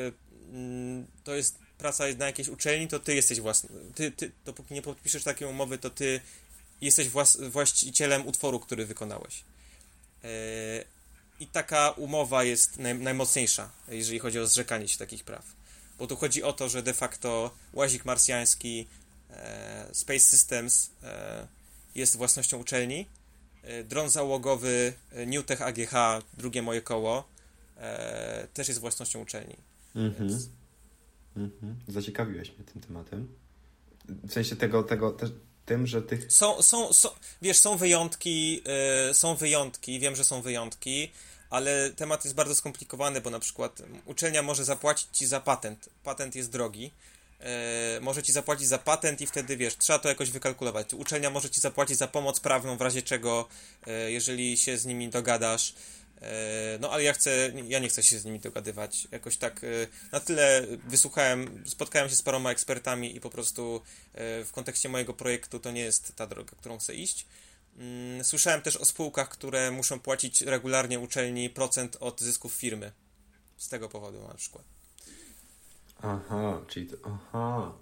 mm, to jest praca na jakiejś uczelni, to ty jesteś własny, ty, ty, dopóki nie podpiszesz takiej umowy, to ty jesteś włas, właścicielem utworu, który wykonałeś. E, I taka umowa jest naj, najmocniejsza, jeżeli chodzi o zrzekanie się takich praw bo tu chodzi o to, że de facto łazik marsjański e, Space Systems e, jest własnością uczelni. E, dron załogowy e, Newtech AGH, drugie moje koło, e, też jest własnością uczelni. Mhm. Więc... Mhm. Zaciekawiłeś mnie tym tematem. W sensie tego, tego też tym, że tych... Są, są, są, wiesz, są wyjątki, e, są wyjątki, wiem, że są wyjątki, ale temat jest bardzo skomplikowany, bo na przykład uczelnia może zapłacić ci za patent. Patent jest drogi. E, może ci zapłacić za patent i wtedy wiesz, trzeba to jakoś wykalkulować. Uczelnia może ci zapłacić za pomoc prawną, w razie czego, e, jeżeli się z nimi dogadasz. E, no ale ja chcę, ja nie chcę się z nimi dogadywać. Jakoś tak na tyle wysłuchałem, spotkałem się z paroma ekspertami i po prostu w kontekście mojego projektu to nie jest ta droga, którą chcę iść. Mm, słyszałem też o spółkach, które muszą płacić regularnie uczelni procent od zysków firmy. Z tego powodu na przykład. Aha, czyli to, aha.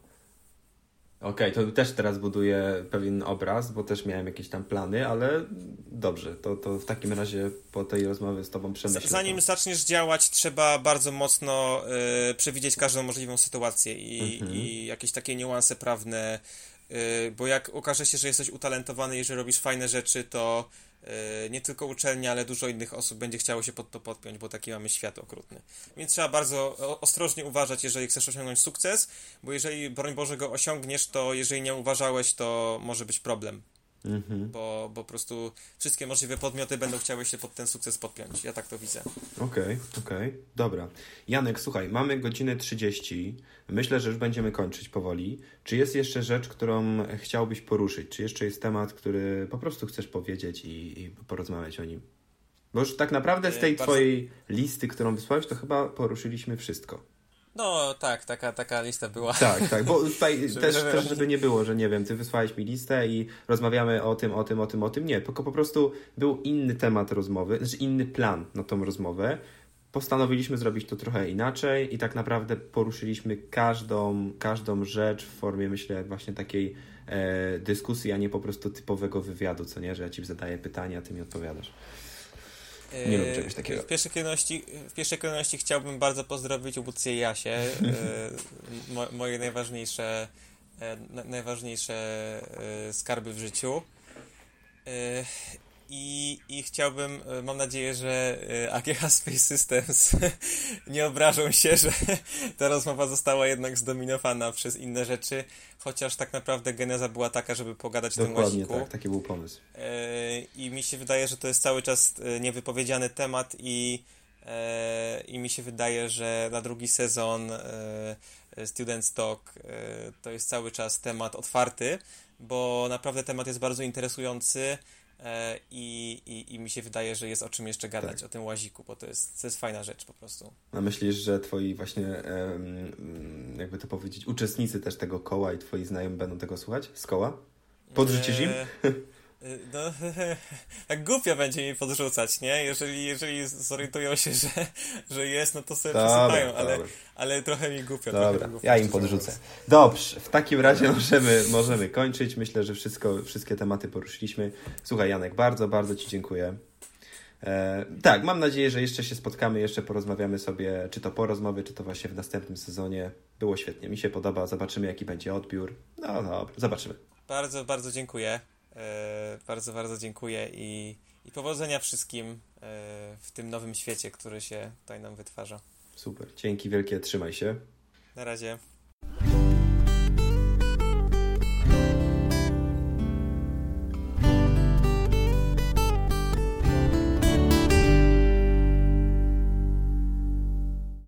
Okej, okay, to też teraz buduję pewien obraz, bo też miałem jakieś tam plany, ale dobrze, to, to w takim razie po tej rozmowie z Tobą przemyślę. Zanim to. zaczniesz działać, trzeba bardzo mocno y, przewidzieć każdą możliwą sytuację i, mhm. i jakieś takie niuanse prawne bo jak okaże się, że jesteś utalentowany i że robisz fajne rzeczy, to y, nie tylko uczelnia, ale dużo innych osób będzie chciało się pod to podpiąć, bo taki mamy świat okrutny. Więc trzeba bardzo ostrożnie uważać, jeżeli chcesz osiągnąć sukces, bo jeżeli, broń Boże, go osiągniesz, to jeżeli nie uważałeś, to może być problem. Mhm. Bo, bo po prostu wszystkie możliwe podmioty będą chciały się pod ten sukces podpiąć. Ja tak to widzę. Okej, okay, okej, okay. dobra. Janek, słuchaj, mamy godzinę 30. Myślę, że już będziemy kończyć powoli. Czy jest jeszcze rzecz, którą chciałbyś poruszyć? Czy jeszcze jest temat, który po prostu chcesz powiedzieć i, i porozmawiać o nim? Bo już tak naprawdę z e, tej Bardzo... twojej listy, którą wysłałeś, to chyba poruszyliśmy wszystko. No tak, taka, taka lista była. Tak, tak, bo <laughs> tutaj żeby, też, też żeby nie było, że nie wiem, ty wysłałeś mi listę i rozmawiamy o tym, o tym, o tym, o tym. Nie, tylko po prostu był inny temat rozmowy, znaczy inny plan na tą rozmowę. Postanowiliśmy zrobić to trochę inaczej i tak naprawdę poruszyliśmy każdą, każdą rzecz w formie, myślę, właśnie takiej e, dyskusji, a nie po prostu typowego wywiadu, co nie, że ja ci zadaję pytania, a ty mi odpowiadasz. Nie lubię czegoś takiego. W pierwszej kolejności, w pierwszej kolejności chciałbym bardzo pozdrowić Ubucję Jasie, e, <laughs> mo, moje najważniejsze, e, najważniejsze e, skarby w życiu. I, I chciałbym, e, mam nadzieję, że AGH e, Space Systems <laughs> nie obrażą się, że ta rozmowa została jednak zdominowana przez inne rzeczy, chociaż tak naprawdę geneza była taka, żeby pogadać Dokładnie o tym łaziku. tak, taki był pomysł. E, I mi się wydaje, że to jest cały czas niewypowiedziany temat i, i mi się wydaje, że na drugi sezon Student Talk to jest cały czas temat otwarty, bo naprawdę temat jest bardzo interesujący. E, I, i, I mi się wydaje, że jest o czym jeszcze gadać, tak. o tym łaziku, bo to jest, to jest fajna rzecz po prostu. A myślisz, że twoi właśnie, jakby to powiedzieć, uczestnicy też tego koła i twoi znajomi będą tego słuchać z koła? Podrzucisz im? <laughs> Y, no, <laughs> tak głupio będzie mi podrzucać, nie? Jeżeli, jeżeli zorientują się, że, że jest, no to sobie przesypają, ale, ale trochę mi głupio. Dobra, głupio ja im podrzucę. Dobrze, w takim razie <laughs> możemy, możemy kończyć. Myślę, że wszystko, wszystkie tematy poruszyliśmy. Słuchaj, Janek, bardzo, bardzo Ci dziękuję. E, tak, mam nadzieję, że jeszcze się spotkamy, jeszcze porozmawiamy sobie, czy to po rozmowie, czy to właśnie w następnym sezonie. Było świetnie, mi się podoba, zobaczymy jaki będzie odbiór. No dobra, zobaczymy. Bardzo, bardzo dziękuję. E, bardzo, bardzo dziękuję i, i powodzenia wszystkim e, w tym nowym świecie, który się tutaj nam wytwarza. Super. Dzięki wielkie, trzymaj się. Na razie.